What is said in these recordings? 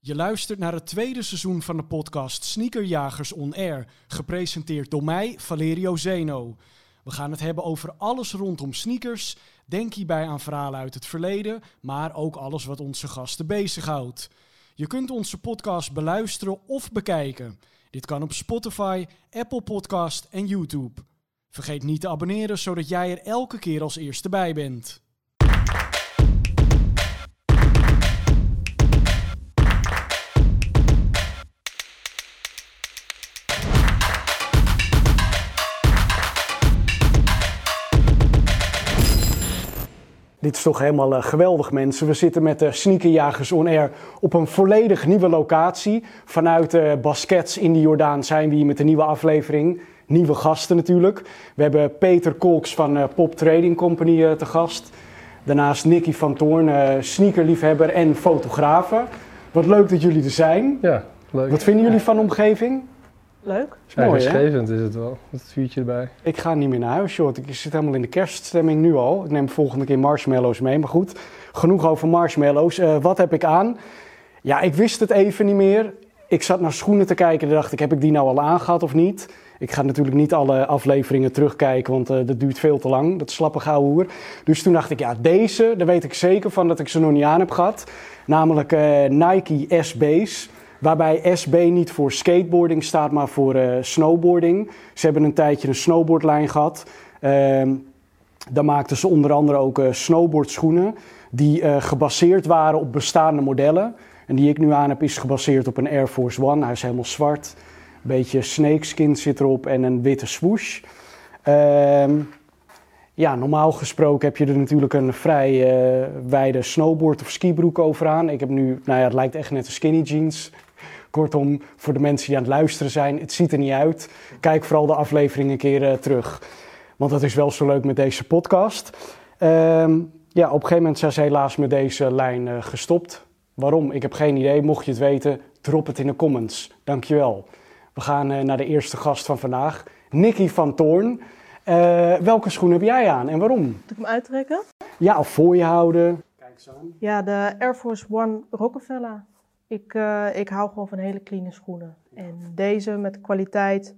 Je luistert naar het tweede seizoen van de podcast Sneakerjagers On Air, gepresenteerd door mij, Valerio Zeno. We gaan het hebben over alles rondom sneakers. Denk hierbij aan verhalen uit het verleden, maar ook alles wat onze gasten bezighoudt. Je kunt onze podcast beluisteren of bekijken. Dit kan op Spotify, Apple Podcast en YouTube. Vergeet niet te abonneren, zodat jij er elke keer als eerste bij bent. Dit is toch helemaal uh, geweldig, mensen. We zitten met de Sneakerjagers On Air op een volledig nieuwe locatie. Vanuit uh, Baskets in de Jordaan zijn we hier met een nieuwe aflevering. Nieuwe gasten natuurlijk. We hebben Peter Kolks van uh, Pop Trading Company te gast. Daarnaast Nicky van Toorn, sneakerliefhebber en fotografe. Wat leuk dat jullie er zijn. Ja, leuk. Wat vinden jullie van de omgeving? Leuk. Rustgevend is het wel, met het vuurtje erbij. Ik ga niet meer naar huis, joh. Ik zit helemaal in de kerststemming nu al. Ik neem volgende keer marshmallows mee. Maar goed, genoeg over marshmallows. Uh, wat heb ik aan? Ja, ik wist het even niet meer. Ik zat naar schoenen te kijken en dacht ik, heb ik die nou al aangehad of niet? Ik ga natuurlijk niet alle afleveringen terugkijken, want uh, dat duurt veel te lang. Dat slappe gouden hoer. Dus toen dacht ik, ja, deze, daar weet ik zeker van dat ik ze nog niet aan heb gehad. Namelijk uh, Nike SB's. Waarbij SB niet voor skateboarding staat, maar voor uh, snowboarding. Ze hebben een tijdje een snowboardlijn gehad. Uh, daar maakten ze onder andere ook uh, snowboardschoenen. Die uh, gebaseerd waren op bestaande modellen. En die ik nu aan heb, is gebaseerd op een Air Force One. Hij is helemaal zwart. Een beetje snakeskin zit erop en een witte swoosh. Ehm, ja, normaal gesproken heb je er natuurlijk een vrij wijde snowboard of skibroek over aan. Ik heb nu, nou ja, het lijkt echt net een skinny jeans. Kortom, voor de mensen die aan het luisteren zijn, het ziet er niet uit. Kijk vooral de aflevering een keer uh, terug. Want dat is wel zo leuk met deze podcast. Um, ja, op een gegeven moment zijn ze helaas met deze lijn uh, gestopt. Waarom? Ik heb geen idee. Mocht je het weten, drop het in de comments. Dankjewel. We gaan uh, naar de eerste gast van vandaag, Nicky van Toorn. welke schoen heb jij aan en waarom? Moet ik hem uittrekken? Ja, of voor je houden. Kijk eens aan. Ja, de Air Force One Rockefeller. Ik, uh, ik hou gewoon van hele clean schoenen. En deze met kwaliteit.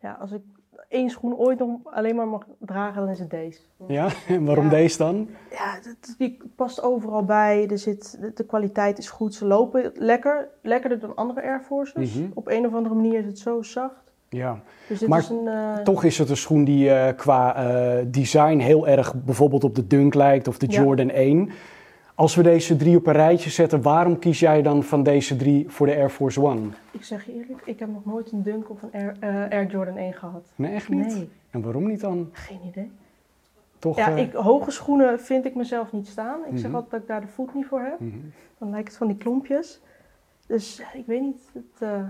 Ja, als ik één schoen ooit nog alleen maar mag dragen, dan is het deze. Ja, en waarom ja. deze dan? Ja, die past overal bij. Er zit, de, kwaliteit is goed. Ze lopen lekker. Lekkerder dan andere Air Forces. Mm -hmm. Op een of andere manier is het zo zacht. Ja, dus maar is een, uh... toch is het een schoen die uh, qua design heel erg bijvoorbeeld op de Dunk lijkt of de Jordan ja. 1. Als we deze drie op een rijtje zetten, waarom kies jij dan van deze drie voor de Air Force One? Ik zeg je eerlijk, ik heb nog nooit een Dunk of een Air, uh, Air Jordan 1 gehad. Nee, echt niet? Nee. En waarom niet dan? Geen idee. Toch, ja, uh... ik, hoge schoenen vind ik mezelf niet staan. Ik mm -hmm. zeg altijd dat ik daar de voet niet voor heb. Mm -hmm. Dan lijkt het van die klompjes. Dus ik weet niet, het, uh,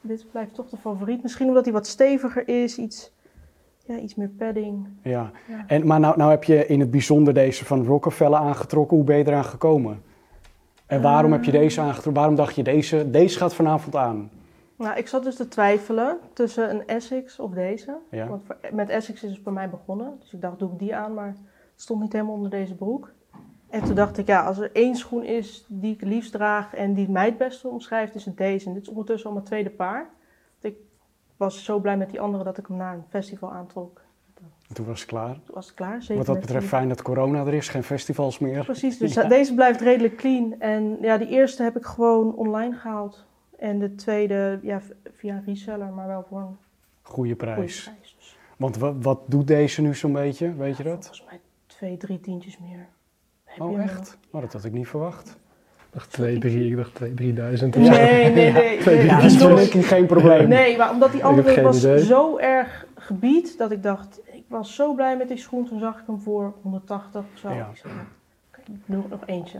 dit blijft toch de favoriet. Misschien omdat hij wat steviger is, iets ja, iets meer padding. Ja, ja. En, maar nou, nou heb je in het bijzonder deze van Rockefeller aangetrokken. Hoe ben je eraan gekomen? En waarom uh, heb je deze aangetrokken? Waarom dacht je deze, deze gaat vanavond aan? Nou, ik zat dus te twijfelen tussen een Essex of deze. Ja. Want met Essex is het bij mij begonnen. Dus ik dacht, doe ik die aan, maar het stond niet helemaal onder deze broek. En toen dacht ik, ja, als er één schoen is die ik liefst draag en die mij het beste omschrijft, is het deze. En dit is ondertussen al mijn tweede paar. Ik was zo blij met die andere dat ik hem naar een festival aantrok. En toen was het klaar? Toen was het klaar, zeker. Wat dat betreft fijn dat corona er is, geen festivals meer. Precies, dus ja. deze blijft redelijk clean. En ja, die eerste heb ik gewoon online gehaald. En de tweede ja, via een reseller, maar wel voor een goede prijs. Goede prijs dus. Want wat, wat doet deze nu zo'n beetje, weet je dat? Volgens mij twee, drie tientjes meer. Heb oh echt? Oh, dat had ik niet verwacht. Ik dacht 2, 3, ik dacht 2, 3000. Nee, nee, nee. nee. Ja, dat is geen probleem. Nee, maar omdat die andere was idee. zo erg gebied dat ik dacht, ik was zo blij met die schoen. Toen zag ik hem voor 180 of zo. Ja. Ik zei, okay, nog, nog eentje.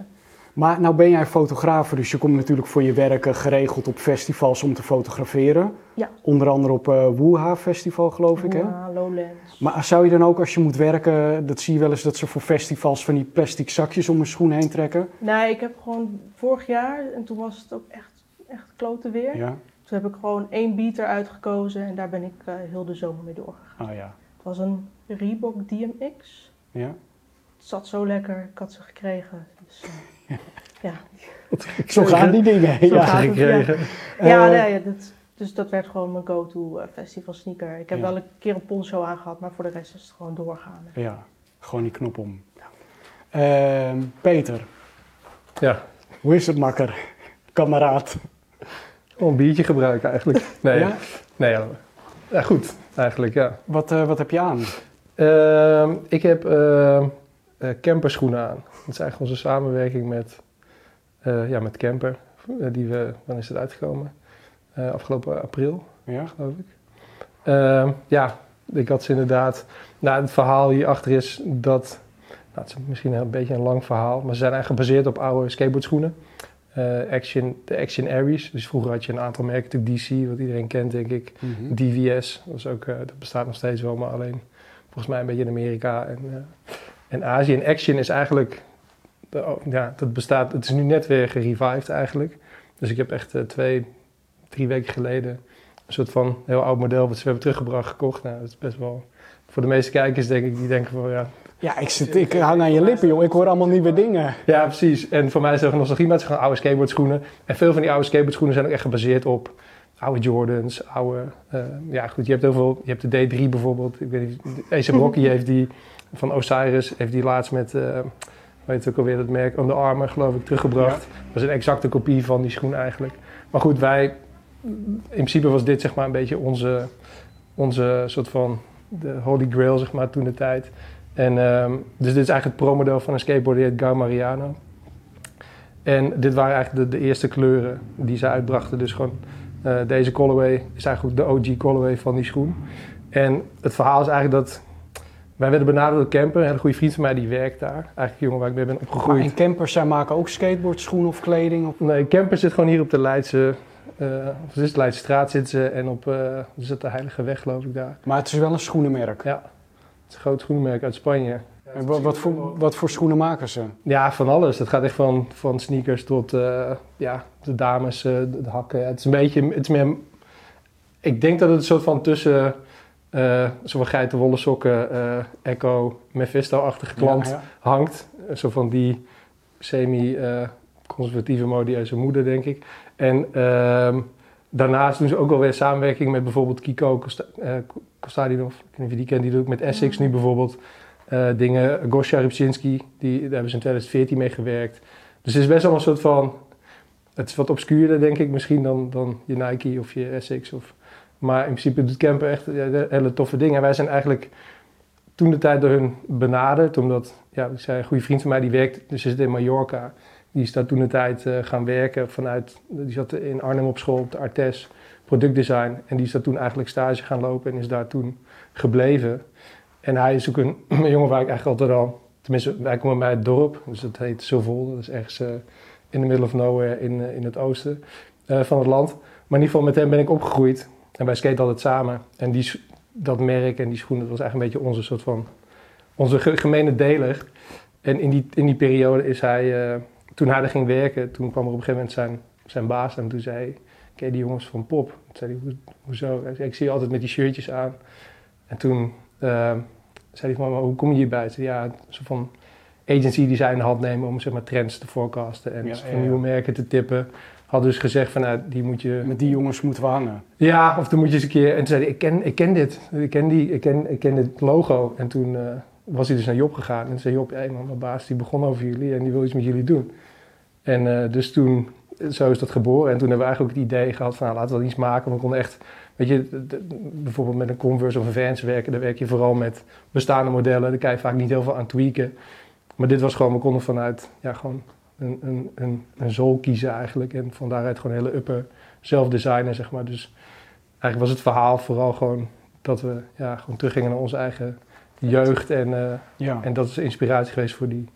Maar nou ben jij fotograaf, dus je komt natuurlijk voor je werk geregeld op festivals om te fotograferen. Ja. Onder andere op uh, Wuha Festival, geloof ik, hè? Ja, Lowlands. Maar zou je dan ook als je moet werken, dat zie je wel eens dat ze voor festivals van die plastic zakjes om een schoen heen trekken? Nee, ik heb gewoon vorig jaar, en toen was het ook echt, echt klote weer. Ja. Toen heb ik gewoon één beater uitgekozen en daar ben ik uh, heel de zomer mee doorgegaan. Oh ja. Het was een Reebok DMX. Ja. Het zat zo lekker, ik had ze gekregen. Dus, uh, Ja. Zo gaan die dingen. Zo ja. het, ja. gekregen. Ja, Eh, nee, dat, dus dat werd gewoon mijn go-to eh, festival sneaker. Ik heb Ja. wel een keer een poncho aangehad, maar voor de rest is het gewoon doorgaan. Ja, gewoon die knop om. Ehm, Peter, Ja, hoe is het makker? Kameraad. gewoon een biertje gebruiken eigenlijk. Nee, Ja? nee ja. ja, goed eigenlijk, ja. Wat, eh, wat heb je aan? Ehm, ik heb ehm, eh, camperschoenen aan. Dat is eigenlijk onze samenwerking met, eh, ja, met Camper. eh, die we, wanneer is het uitgekomen? Eh, afgelopen april, Ja? geloof ik. Ehm, ja, ik had ze inderdaad... Nou, het verhaal hierachter is dat... Nou, het is misschien een beetje een lang verhaal, maar ze zijn eigenlijk gebaseerd op oude skateboardschoenen. Eh, Action, de Action Aries. Dus vroeger had je een aantal merken, natuurlijk DC, wat iedereen kent denk ik. Mhm. DVS, dat, is ook, dat bestaat nog steeds wel, maar alleen volgens mij een beetje in Amerika en, en Azië. En Action is eigenlijk, ja, dat bestaat, het is nu net weer gerevived eigenlijk. Dus ik heb echt eh, twee, drie weken geleden een soort van heel oud model wat ze hebben teruggebracht gekocht. Nou, dat is best wel, voor de meeste kijkers denk ik, die denken van ja, Ja, ik, zit, ik hang aan je lippen, joh. Ik hoor allemaal nieuwe dingen. ja, precies. En voor mij is er nostalgie, maar het zijn gewoon oude skateboardschoenen. En veel van die oude skateboardschoenen zijn ook echt gebaseerd op oude Jordans, oude... eh, ja, goed, je hebt heel veel... Je hebt de D3 bijvoorbeeld. Ik weet niet... A$AP Rocky heeft die... Van Osiris heeft die laatst met... eh weet ook alweer dat merk Under Armour, geloof ik, teruggebracht. Dat is een exacte kopie van die schoen eigenlijk. Maar goed, wij... In principe was dit zeg maar een beetje onze... Onze soort van... De holy grail, zeg maar, toen de tijd. En ehm, dus dit is eigenlijk het pro-model van een skateboard die heet Mariano. En dit waren eigenlijk de, de eerste kleuren die ze uitbrachten. Dus gewoon eh, deze colorway is eigenlijk de OG colorway van die schoen. En het verhaal is eigenlijk dat wij werden benaderd door Camper, een hele goede vriend van mij die werkt daar. Eigenlijk jongen waar ik mee ben Maar opgegroeid. en campers, zij maken ook skateboardschoenen of kleding? Of... Nee, Camper zit gewoon hier op de Leidse, eh of het is de Leidse straat zitten ze en op eh is het de Heilige Weg geloof ik daar. Maar het is wel een schoenenmerk. Ja, het is een groot schoenenmerk uit Spanje. En wa- wat, voor, wat voor schoenen maken ze? Ja, van alles. Het gaat echt van, van sneakers tot eh, ja, de dames, de, de hakken. Het is een beetje, het is meer, ik denk dat het een soort van tussen eh zo'n geitenwolle sokken, eh, Echo, Mephisto-achtige klant Ja, ja. hangt. Zo van die semi-conservatieve modieuze moeder, denk ik. En ehm, daarnaast doen ze ook wel weer samenwerking met bijvoorbeeld Kiko Kosta- eh, Kostadinov. Ik weet niet of je die kent, die doet ook met Essex nu bijvoorbeeld dingen. Gosja Rybczynski, die, daar hebben ze in 2014 mee gewerkt. Dus het is best wel een soort van... Het is wat obscuurder, denk ik, misschien dan, dan je Nike of je Essex. Of, maar in principe doet Camper echt hele toffe dingen. En wij zijn eigenlijk toen de tijd door hun benaderd, omdat, ja, ik zei, een goede vriend van mij die werkt, dus zit in Mallorca. Die is daar toen de tijd eh, gaan werken vanuit, die zat in Arnhem op school, op de Artes, productdesign. En die is daar toen eigenlijk stage gaan lopen en is daar toen gebleven. En hij is ook een, jongen waar ik eigenlijk altijd al, tenminste, wij komen bij het dorp, dus dat heet Zovol, dat is ergens eh, in the middle of nowhere in, eh, in het oosten van het land. Maar in ieder geval met hem ben ik opgegroeid en wij skaten altijd samen. En die, dat merk en die schoenen, dat was eigenlijk een beetje onze soort van, onze ge- gemene deler. En in die, in die periode is hij, eh, toen hij er ging werken, toen kwam er op een gegeven moment zijn, zijn baas en toen zei hij, ken je die jongens van Pop? Toen zei hij, "Hoe- hoezo? Hij zei, ik zie je altijd met die shirtjes aan. En toen eh, zei hij van, maar hoe kom je hierbij? Zei, ja, een soort van agency die zij in de hand nemen om zeg maar, trends te forecasten en Ja, van ja, ja. nieuwe merken te tippen. Had dus gezegd van, nou, die moet je... Met die jongens moeten we hangen. Ja, of dan moet je eens een keer... En toen zei hij, ik ken, ik ken dit. Ik ken, die, ik, ken, ik ken dit logo. En toen eh, was hij dus naar Job gegaan. En toen zei Job, hé man, mijn baas die begon over jullie en die wil iets met jullie doen. En eh, dus toen, zo is dat geboren. En toen hebben we eigenlijk ook het idee gehad van, nou, laten we wel iets maken. Want we konden echt, weet je, de- de- bijvoorbeeld met een Converse of een Vans werken. Daar werk je vooral met bestaande modellen. Daar kan je vaak niet heel veel aan tweaken. Maar dit was gewoon, we konden vanuit, ja, gewoon een, een, een, een zool kiezen eigenlijk. En van daaruit gewoon een hele upper zelf designen, zeg maar. Dus eigenlijk was het verhaal vooral gewoon dat we ja, gewoon teruggingen naar onze eigen jeugd. En, eh, Ja. en dat is inspiratie geweest voor, die,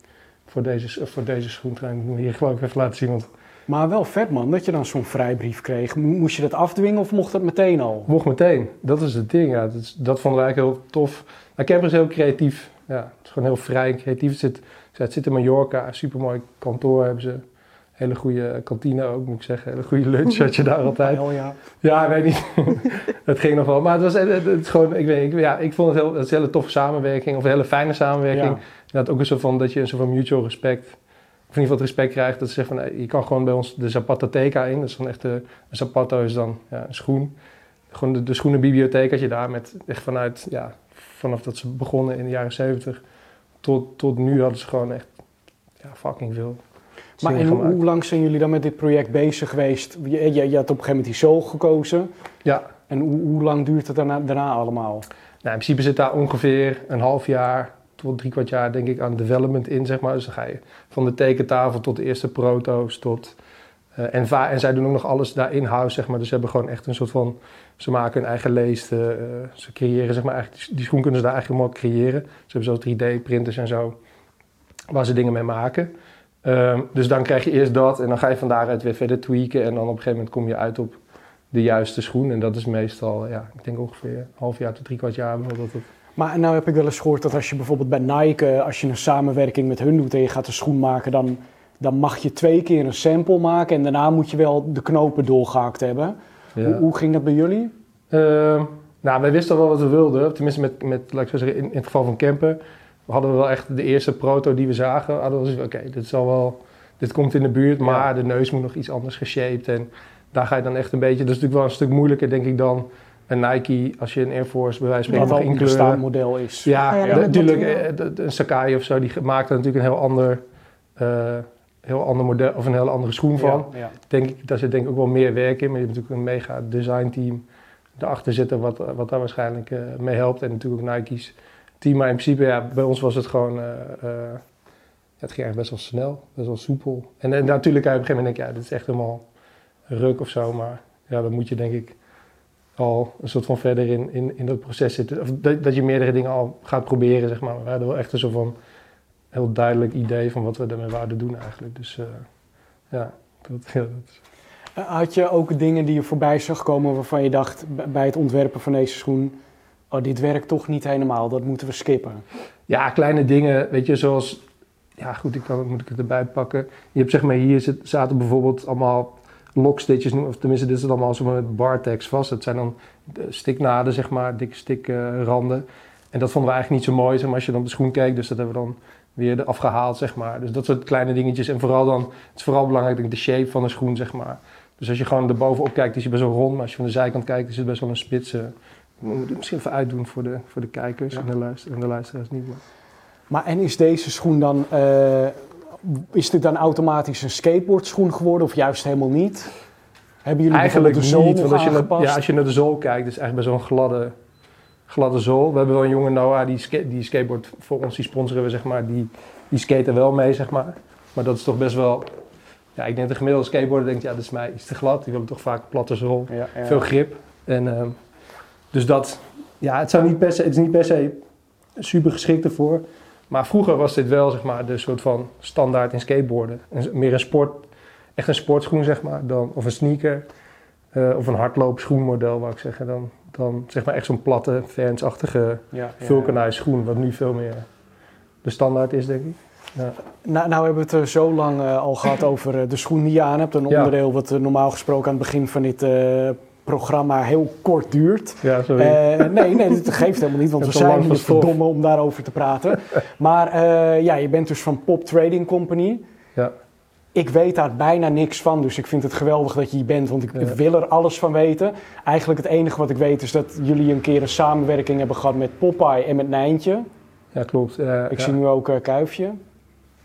voor, deze, voor deze schoentrein. Ik moet hier geloof ik even laten zien, want Maar wel vet man, dat je dan zo'n vrijbrief kreeg. Mo- Moest je dat afdwingen of mocht dat meteen al? mocht meteen. Dat is het ding, ja. Dat, is- dat vonden wij eigenlijk heel tof. Maar Camper is heel creatief. Ja, het is gewoon heel vrij en creatief. Het zit, het zit in Mallorca, supermooi kantoor hebben ze. Hele goede kantine ook, moet ik zeggen. Hele goede lunch had je daar altijd. Ja. Ja, weet niet. het ging nog wel. Maar het was het, gewoon, ik weet ik, ja, ik vond het heel, het is een hele toffe samenwerking. Of een hele fijne samenwerking. Ja. Dat ook een soort van, dat je een soort van mutual respect in ieder geval het respect krijgt dat ze zeggen van je kan gewoon bij ons de Zapateca in. Dat is dan echt de, een Zapato is dan ja, een schoen. Gewoon de, de schoenenbibliotheek had je daar met echt vanuit, ja, vanaf dat ze begonnen in de jaren 70 tot, tot nu hadden ze gewoon echt ja, fucking veel. Maar en hoe, hoe, lang zijn jullie dan met dit project bezig geweest? Je, je, je had op een gegeven moment die Soul gekozen. Ja. En hoe, hoe lang duurt het daarna, daarna allemaal? Nou, in principe zit daar ongeveer een half jaar tot drie kwart jaar denk ik aan development in, zeg maar. Dus dan ga je van de tekentafel tot de eerste proto's tot... Uh, en, en zij doen ook nog alles daar in-house, zeg maar. Dus ze hebben gewoon echt een soort van... Ze maken hun eigen leest. Uh, ze creëren, zeg maar, eigenlijk... Die, schoen kunnen ze daar eigenlijk helemaal creëren. Ze hebben zo 3D-printers en zo. Waar ze dingen mee maken. Um, dus dan krijg je eerst dat. En dan ga je van daaruit weer verder tweaken. En dan op een gegeven moment kom je uit op de juiste schoen. En dat is meestal, ja, ik denk ongeveer een half jaar tot drie kwart jaar. Dat het maar nou heb ik wel eens gehoord dat als je bijvoorbeeld bij Nike, als je een samenwerking met hun doet en je gaat een schoen maken, dan, dan mag je twee keer een sample maken en daarna moet je wel de knopen doorgehakt hebben. Hoe, hoe, ging dat bij jullie? Uh, nou, wij wisten al wel wat we wilden. Tenminste, met, met laat ik zo zeggen, in, in het geval van Kempen hadden we wel echt de eerste proto die we zagen. Hadden we oké, dit is al wel, dit komt in de buurt, maar de neus moet nog iets anders geshaped. En daar ga je dan echt een beetje, dat is natuurlijk wel een stuk moeilijker denk ik dan een Nike, als je een Air Force bij wijze van spreken nog een model is. Ja, ja natuurlijk. Eh, een Sakai of zo, die maakt er natuurlijk een heel ander, uh, heel ander model of een heel andere schoen van. Ja, Denk ik, daar zit denk ik ook wel meer werk in, maar je hebt natuurlijk een mega design team erachter zitten wat, wat daar waarschijnlijk uh, mee helpt. En natuurlijk ook Nike's team. Maar in principe, ja, bij ons was het gewoon, uh, het ging eigenlijk best wel snel, best wel soepel. En, en natuurlijk op een gegeven moment denken, ja, dit is echt helemaal ruk of zo, maar ja, dan moet je denk ik al een soort van verder in, in, in dat proces zitten. Of dat, dat je meerdere dingen al gaat proberen, zeg maar. We hadden wel echt een soort van heel duidelijk idee van wat we ermee wouden doen eigenlijk. Dus uh, ja, dat, ja, dat eh, Had je ook dingen die je voorbij zag komen waarvan je dacht bij het ontwerpen van deze schoen... Oh, dit werkt toch niet helemaal, dat moeten we skippen? Ja, kleine dingen, weet je, zoals... Ja, goed, ik kan, moet ik het erbij pakken. Je hebt zeg maar, hier zit, zaten bijvoorbeeld allemaal lockstitches noemen, of tenminste dit is allemaal zo met bartex vast. Dat zijn dan stiknaden, zeg maar, dikke stikranden. en dat vonden we eigenlijk niet zo mooi, zeg maar, als je dan op de schoen keek. Dus dat hebben we dan weer afgehaald, zeg maar. Dus dat soort kleine dingetjes. En vooral dan, het is vooral belangrijk, denk ik, de shape van een schoen, zeg maar. Dus als je gewoon er bovenop kijkt, is hij best wel rond. Maar als je van de zijkant kijkt, is het best wel een spitse. moet ik misschien even uitdoen voor de, voor de kijkers en, de luister, en de luisteraars niet. Maar. maar en is deze schoen dan... Uh is dit dan automatisch een skateboardschoen geworden of juist helemaal niet? Hebben jullie eigenlijk de zool niet, want als je, naar, ja, als je naar de zool kijkt, is het eigenlijk best wel een gladde, gladde zool. We hebben wel een jonge Noah die, die skateboard voor ons, die sponsoren we zeg maar, die, die skaten wel mee zeg maar. Maar dat is toch best wel, ja ik denk de gemiddelde skateboarder denkt ja dat is mij iets te glad. Die willen toch vaak platte zool, veel grip. En uh, dus dat, ja het, zou niet per se, het is niet per se super geschikt ervoor. Maar vroeger was dit wel zeg maar, de soort van standaard in skateboarden. meer een sport, echt een sportschoen zeg maar, dan, of een sneaker. Uh, of een hardloopschoenmodel, wou ik zeggen. Dan, dan zeg maar echt zo'n platte, fansachtige ja, vulcanized schoen. Wat nu veel meer de standaard is, denk ik. Ja. Nou, nou hebben we het er zo lang uh, al gehad over uh, de schoen die je aan hebt. Een onderdeel wat normaal gesproken aan het begin van dit programma heel kort duurt. Ja, sorry. Nee, nee, dat geeft helemaal niet, want we zijn hier verdomme om daarover te praten. maar ja, je bent dus van Pop Trading Company. Ik weet daar bijna niks van, dus ik vind het geweldig dat je hier bent, want ik wil er alles van weten. Eigenlijk het enige wat ik weet is dat jullie een keer een samenwerking hebben gehad met Popeye en met Nijntje. Ja, klopt. Uh, ik zie nu ook Kuifje.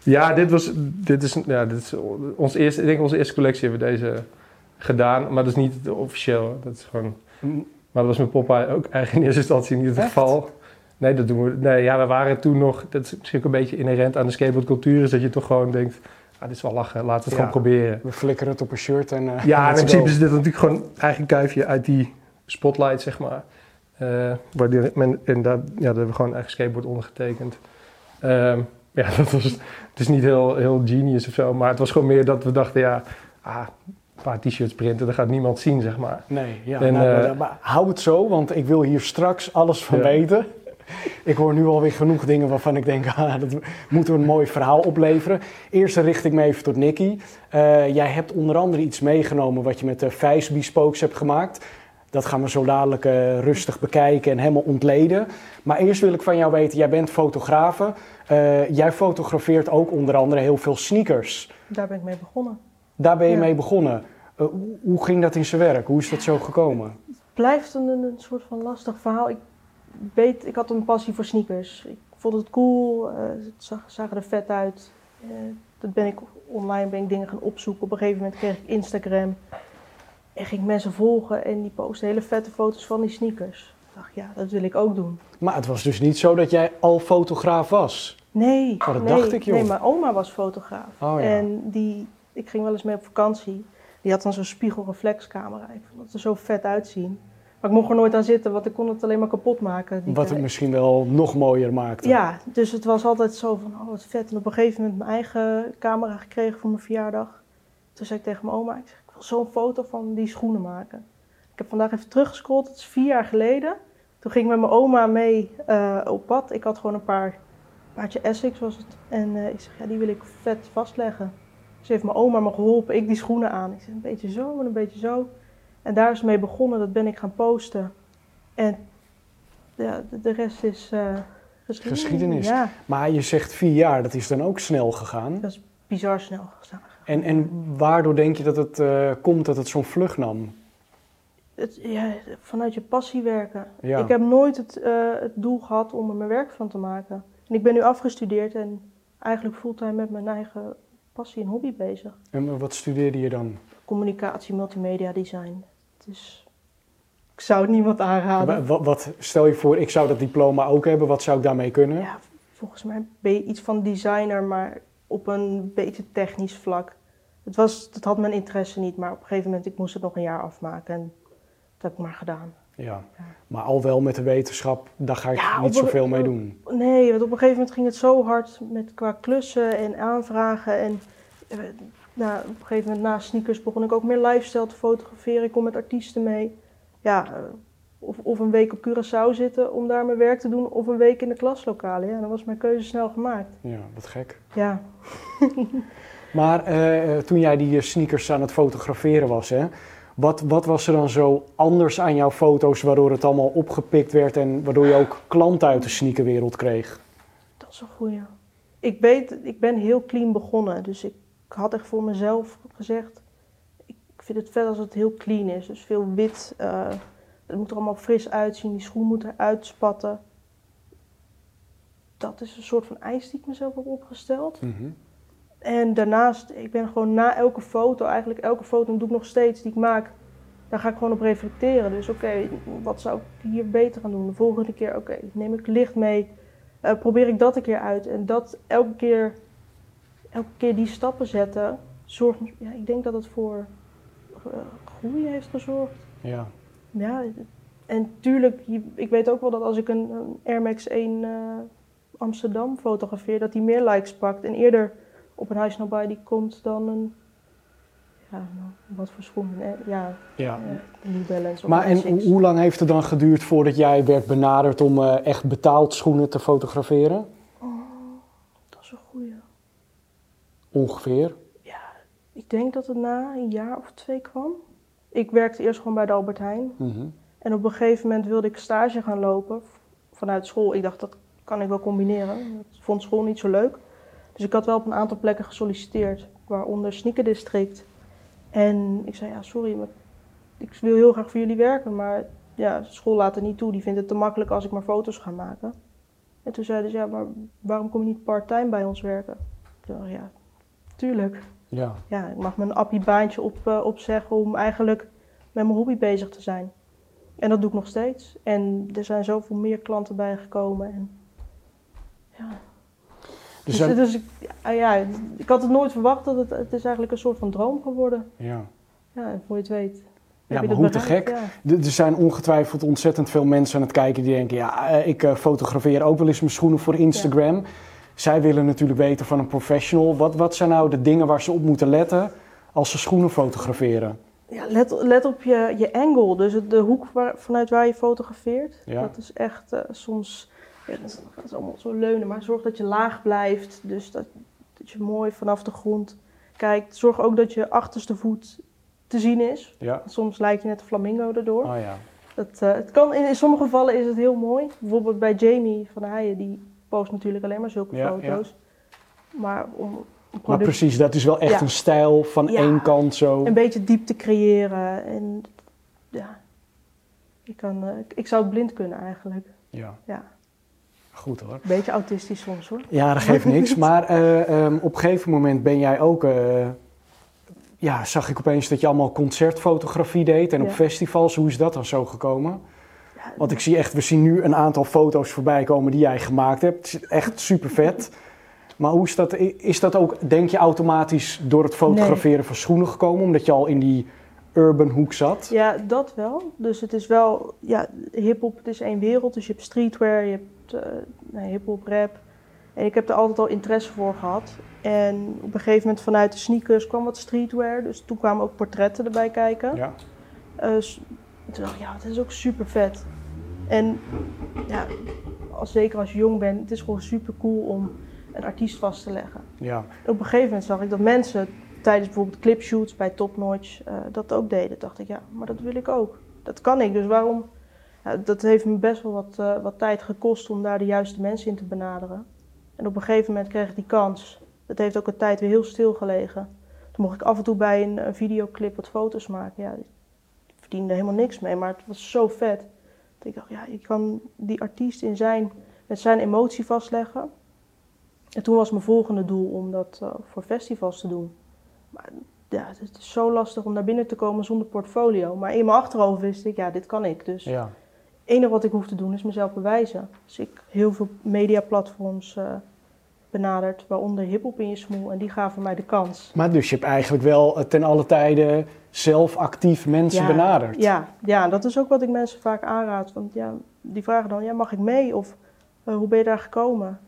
Ja, dit was, dit is, ja, dit is ons eerste, ik denk onze eerste collectie hebben we deze gedaan, maar dat is niet officieel. Dat is gewoon. Maar dat was met Popeye ook eigenlijk in eerste instantie niet het geval. Nee, dat doen we. Nee, ja, we waren toen nog. Dat is misschien ook een beetje inherent aan de skateboardcultuur, is dat je toch gewoon denkt. Ah, dit is wel lachen, laten we het gewoon proberen. We flikkeren het op een shirt en. Uh, ja, in principe is dit natuurlijk gewoon een kuifje uit die spotlight, zeg maar. Uh, waar die, men, en daar, ja, daar hebben we gewoon eigen skateboard ondergetekend. Um, ja, dat was, het is niet heel, heel genius of zo, maar het was gewoon meer dat we dachten, ja, ah, paar t-shirts printen, dat gaat niemand zien, zeg maar. Nee, ja, en, nou, uh, maar hou het zo, want ik wil hier straks alles van weten. Ik hoor nu alweer genoeg dingen waarvan ik denk, ah, dat moeten we een mooi verhaal opleveren. Eerst richt ik me even tot Nicky. Uh, jij hebt onder andere iets meegenomen wat je met de Vijs Bespokes hebt gemaakt. Dat gaan we zo dadelijk uh, rustig bekijken en helemaal ontleden. Maar eerst wil ik van jou weten, jij bent fotografe. Uh, jij fotografeert ook onder andere heel veel sneakers. Daar ben ik mee begonnen. Daar ben je mee begonnen. Uh, hoe ging dat in zijn werk? Hoe is dat zo gekomen? Het blijft een, een soort van lastig verhaal. Ik, weet, ik had een passie voor sneakers. Ik vond het cool, het zag, zagen er vet uit. dat ben ik online ben ik dingen gaan opzoeken. Op een gegeven moment kreeg ik Instagram. En ging mensen volgen en die posten hele vette foto's van die sneakers. Ik dacht, ja, dat wil ik ook doen. Maar het was dus niet zo dat jij al fotograaf was? Nee. Oh, dat dacht ik, joh. Nee, mijn oma was fotograaf. Oh, ja. En die, ik ging wel eens mee op vakantie. Die had dan zo'n spiegelreflexcamera. Ik vond het er zo vet uitzien. Maar ik mocht er nooit aan zitten, want ik kon het alleen maar kapot maken. Wat het misschien wel nog mooier maakte. Ja, dus het was altijd zo van, oh wat vet. En op een gegeven moment mijn eigen camera gekregen voor mijn verjaardag. Toen zei ik tegen mijn oma, ik, zeg, ik wil zo'n foto van die schoenen maken. Ik heb vandaag even teruggescrolld, het is vier jaar geleden. Toen ging ik met mijn oma mee uh, op pad. Ik had gewoon een paar, paardje Essex was het. En uh, ik zeg, ja die wil ik vet vastleggen. Ze heeft mijn oma me geholpen, ik die schoenen aan. Ik zeg, een beetje zo en een beetje zo. En daar is mee begonnen, dat ben ik gaan posten. En ja, de, rest is uh, geschiedenis. geschiedenis. Ja. Maar je zegt vier jaar, dat is dan ook snel gegaan? Dat is bizar snel gegaan. En, en waardoor denk je dat het uh, komt dat het zo'n vlucht nam? Het, ja, vanuit je passie werken. Ja. Ik heb nooit het, uh, het doel gehad om er mijn werk van te maken. En ik ben nu afgestudeerd en eigenlijk fulltime met mijn eigen passie en hobby bezig. En wat studeerde je dan? Communicatie, multimedia design. Dus ik zou het niemand aanraden. Wat, wat, stel je voor, ik zou dat diploma ook hebben, wat zou ik daarmee kunnen? Ja, volgens mij ben je iets van designer, maar op een beetje technisch vlak. Het, was, dat had mijn interesse niet, maar op een gegeven moment ik moest het nog een jaar afmaken en dat heb ik maar gedaan. Ja, maar al wel met de wetenschap, daar ga ik ja, niet zoveel mee doen. Nee, want op een gegeven moment ging het zo hard met qua klussen en aanvragen en eh, nou, op een gegeven moment na sneakers begon ik ook meer lifestyle te fotograferen. Ik kom met artiesten mee. Ja, eh, of, of een week op Curaçao zitten om daar mijn werk te doen, of een week in de klaslokalen. Ja, dan was mijn keuze snel gemaakt. Ja, wat gek. Ja. maar uh, toen jij die sneakers aan het fotograferen was, hè, wat, wat was er dan zo anders aan jouw foto's waardoor het allemaal opgepikt werd en waardoor je ook klanten uit de sneakerwereld kreeg? Dat is een goeie. Ik weet, ik ben heel clean begonnen, dus ik ik had echt voor mezelf gezegd, ik vind het vet als het heel clean is. Dus veel wit, uh, het moet er allemaal fris uitzien, die schoen moet eruit spatten. Dat is een soort van eis die ik mezelf heb opgesteld. Mhm. En daarnaast, ik ben gewoon na elke foto, eigenlijk elke foto doe ik nog steeds die ik maak, daar ga ik gewoon op reflecteren. Dus oké, wat zou ik hier beter aan doen? De volgende keer, oké, neem ik licht mee, uh, probeer ik dat een keer uit. En dat elke keer elke keer die stappen zetten, zorgt, ja, ik denk dat het voor uh, groei heeft gezorgd. Ja. Ja, en tuurlijk, ik weet ook wel dat als ik een, een Air Max 1 uh, eh, Amsterdam fotografeer, dat die meer likes pakt en eerder op een High Snow die komt dan een ja, wat voor schoenen. Ja, ja. Uh, New Balance. Maar en hoe lang heeft het dan geduurd voordat jij werd benaderd om uh, echt betaald schoenen te fotograferen? Ongeveer? Ja, ik denk dat het na een jaar of twee kwam. Ik werkte eerst gewoon bij de Albert Heijn. Mhm. En op een gegeven moment wilde ik stage gaan lopen vanuit school. Ik dacht, dat kan ik wel combineren. Ik vond school niet zo leuk. Dus ik had wel op een aantal plekken gesolliciteerd, waaronder Sneaker District. En ik zei, ja, sorry, maar ik wil heel graag voor jullie werken, maar ja, school laat het niet toe. Die vindt het te makkelijk als ik maar foto's ga maken. En toen zeiden ze, ja, maar waarom kom je niet part-time bij ons werken? Ik dacht, ja, tuurlijk. Ja. ja ik mag mijn appie baantje op, uh, opzeggen om eigenlijk met mijn hobby bezig te zijn. En dat doe ik nog steeds. En er zijn zoveel meer klanten bijgekomen. En, ja. Dus, dus, dus ik, ja, ik had het nooit verwacht dat het, het is eigenlijk een soort van droom geworden. Ja. Ja, voor je het weet. Ja, maar hoe te gek. Er zijn ongetwijfeld ontzettend veel mensen aan het kijken die denken... ja, eh, ik uh, fotografeer ook wel eens mijn schoenen voor Instagram. Ja zij willen natuurlijk weten van een professional. Wat, wat zijn nou de dingen waar ze op moeten letten als ze schoenen fotograferen? Ja, let, let op je, je angle, dus de hoek waar, vanuit waar je fotografeert. Ja. Dat is echt uh, soms, ja, dat is allemaal zo leunen, maar zorg dat je laag blijft. Dus dat, dat je mooi vanaf de grond kijkt. Zorg ook dat je achterste voet te zien is. Ja. Soms lijkt je net een flamingo erdoor. Oh ja. Dat, eh, het kan, in, in sommige gevallen is het heel mooi. Bijvoorbeeld bij Jamie van Heijen, die post natuurlijk alleen maar zulke Ja, foto's. Maar om een Maar product precies, dat is wel echt Ja. een stijl van één kant zo. een beetje diep te creëren. En ja, ik, kan, eh, ik- ik zou het blind kunnen eigenlijk. Ja, Ja, goed hoor. een beetje autistisch soms hoor. Ja, dat geeft niks. Maar eh, ehm, op een gegeven moment ben jij ook... eh, ja, zag ik opeens dat je allemaal concertfotografie deed en op festivals. Hoe is dat dan zo gekomen? Want ik zie echt, we zien nu een aantal foto's voorbij komen die jij gemaakt hebt. Het is echt super vet. Maar hoe is dat, is dat ook, denk je, automatisch door het fotograferen van schoenen gekomen? Omdat je al in die urban hoek zat? Ja, dat wel. Dus het is wel, ja, hip-hop, het is één wereld. Dus je hebt streetwear, je hebt nou, hip-hop, rap. En ik heb er altijd al interesse voor gehad. En op een gegeven moment vanuit de sneakers kwam wat streetwear. Dus toen kwamen ook portretten erbij kijken. Ja. Eh, s- toen dacht ik, ja, het is ook super vet. En ja, als, zeker als je jong bent, het is gewoon super cool om een artiest vast te leggen. Ja. En op een gegeven moment zag ik dat mensen tijdens bijvoorbeeld clipshoots bij Top Notch eh, dat ook deden. dacht ik, ja, maar dat wil ik ook. Dat kan ik, dus waarom? Ja, dat heeft me best wel wat, eh, wat tijd gekost om daar de juiste mensen in te benaderen. En op een gegeven moment kreeg ik die kans. Dat heeft ook een tijd weer heel stil gelegen. Toen mocht ik af en toe bij een, een videoclip wat foto's maken. Ja, verdiende helemaal niks mee, maar het was zo vet. Dat ik dacht, ja, ik kan die artiest in zijn, met zijn emotie vastleggen. En toen was mijn volgende doel om dat eh, voor festivals te doen. Maar ja, het is zo lastig om daar binnen te komen zonder portfolio. Maar in mijn achterhoofd wist ik, ja, dit kan ik. Dus het ja. enige wat ik hoef te doen is mezelf bewijzen. Dus ik heel veel mediaplatforms eh benaderd, waaronder Hiphop in je smoel. En die gaven mij de kans. Maar dus je hebt eigenlijk wel eh, ten alle tijde zelf actief mensen Ja, benaderd. Ja, ja, dat is ook wat ik mensen vaak aanraad. Want ja, die vragen dan, ja, mag ik mee? Of eh, hoe ben je daar gekomen?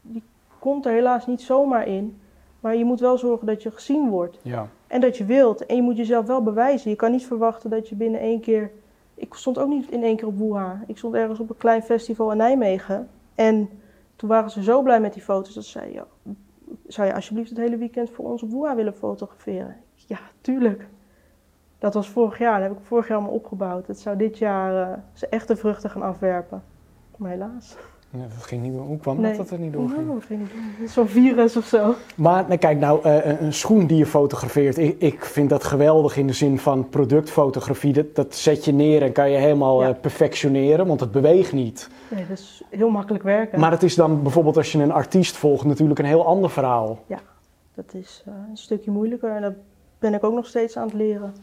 Je komt er helaas niet zomaar in. Maar je moet wel zorgen dat je gezien wordt. Ja. En dat je wilt. En je moet jezelf wel bewijzen. Je kan niet verwachten dat je binnen één keer... Ik stond ook niet in één keer op Woeha. Ik stond ergens op een klein festival in Nijmegen. En toen waren ze zo blij met die foto's dat ze zeiden... Ja, zou je alsjeblieft het hele weekend voor ons op Woeha willen fotograferen? Ja, tuurlijk. Dat was vorig jaar. Dat heb ik vorig jaar allemaal opgebouwd. Het zou dit jaar eh, ze echte vruchten gaan afwerpen. Maar helaas. Ja, dat ging niet, hoe kwam Nee. dat dat er niet doorging? Nou, geen idee. Zo'n virus of zo. Maar nou, kijk, nou, eh, een- een schoen die je fotografeert, ik, ik vind dat geweldig in de zin van productfotografie. Dat, dat zet je neer en kan je helemaal Ja. eh, perfectioneren, want het beweegt niet. Nee, dat is heel makkelijk werken. Maar het is dan bijvoorbeeld als je een artiest volgt natuurlijk een heel ander verhaal. Dat is eh, een stukje moeilijker en dat ben ik ook nog steeds aan het leren.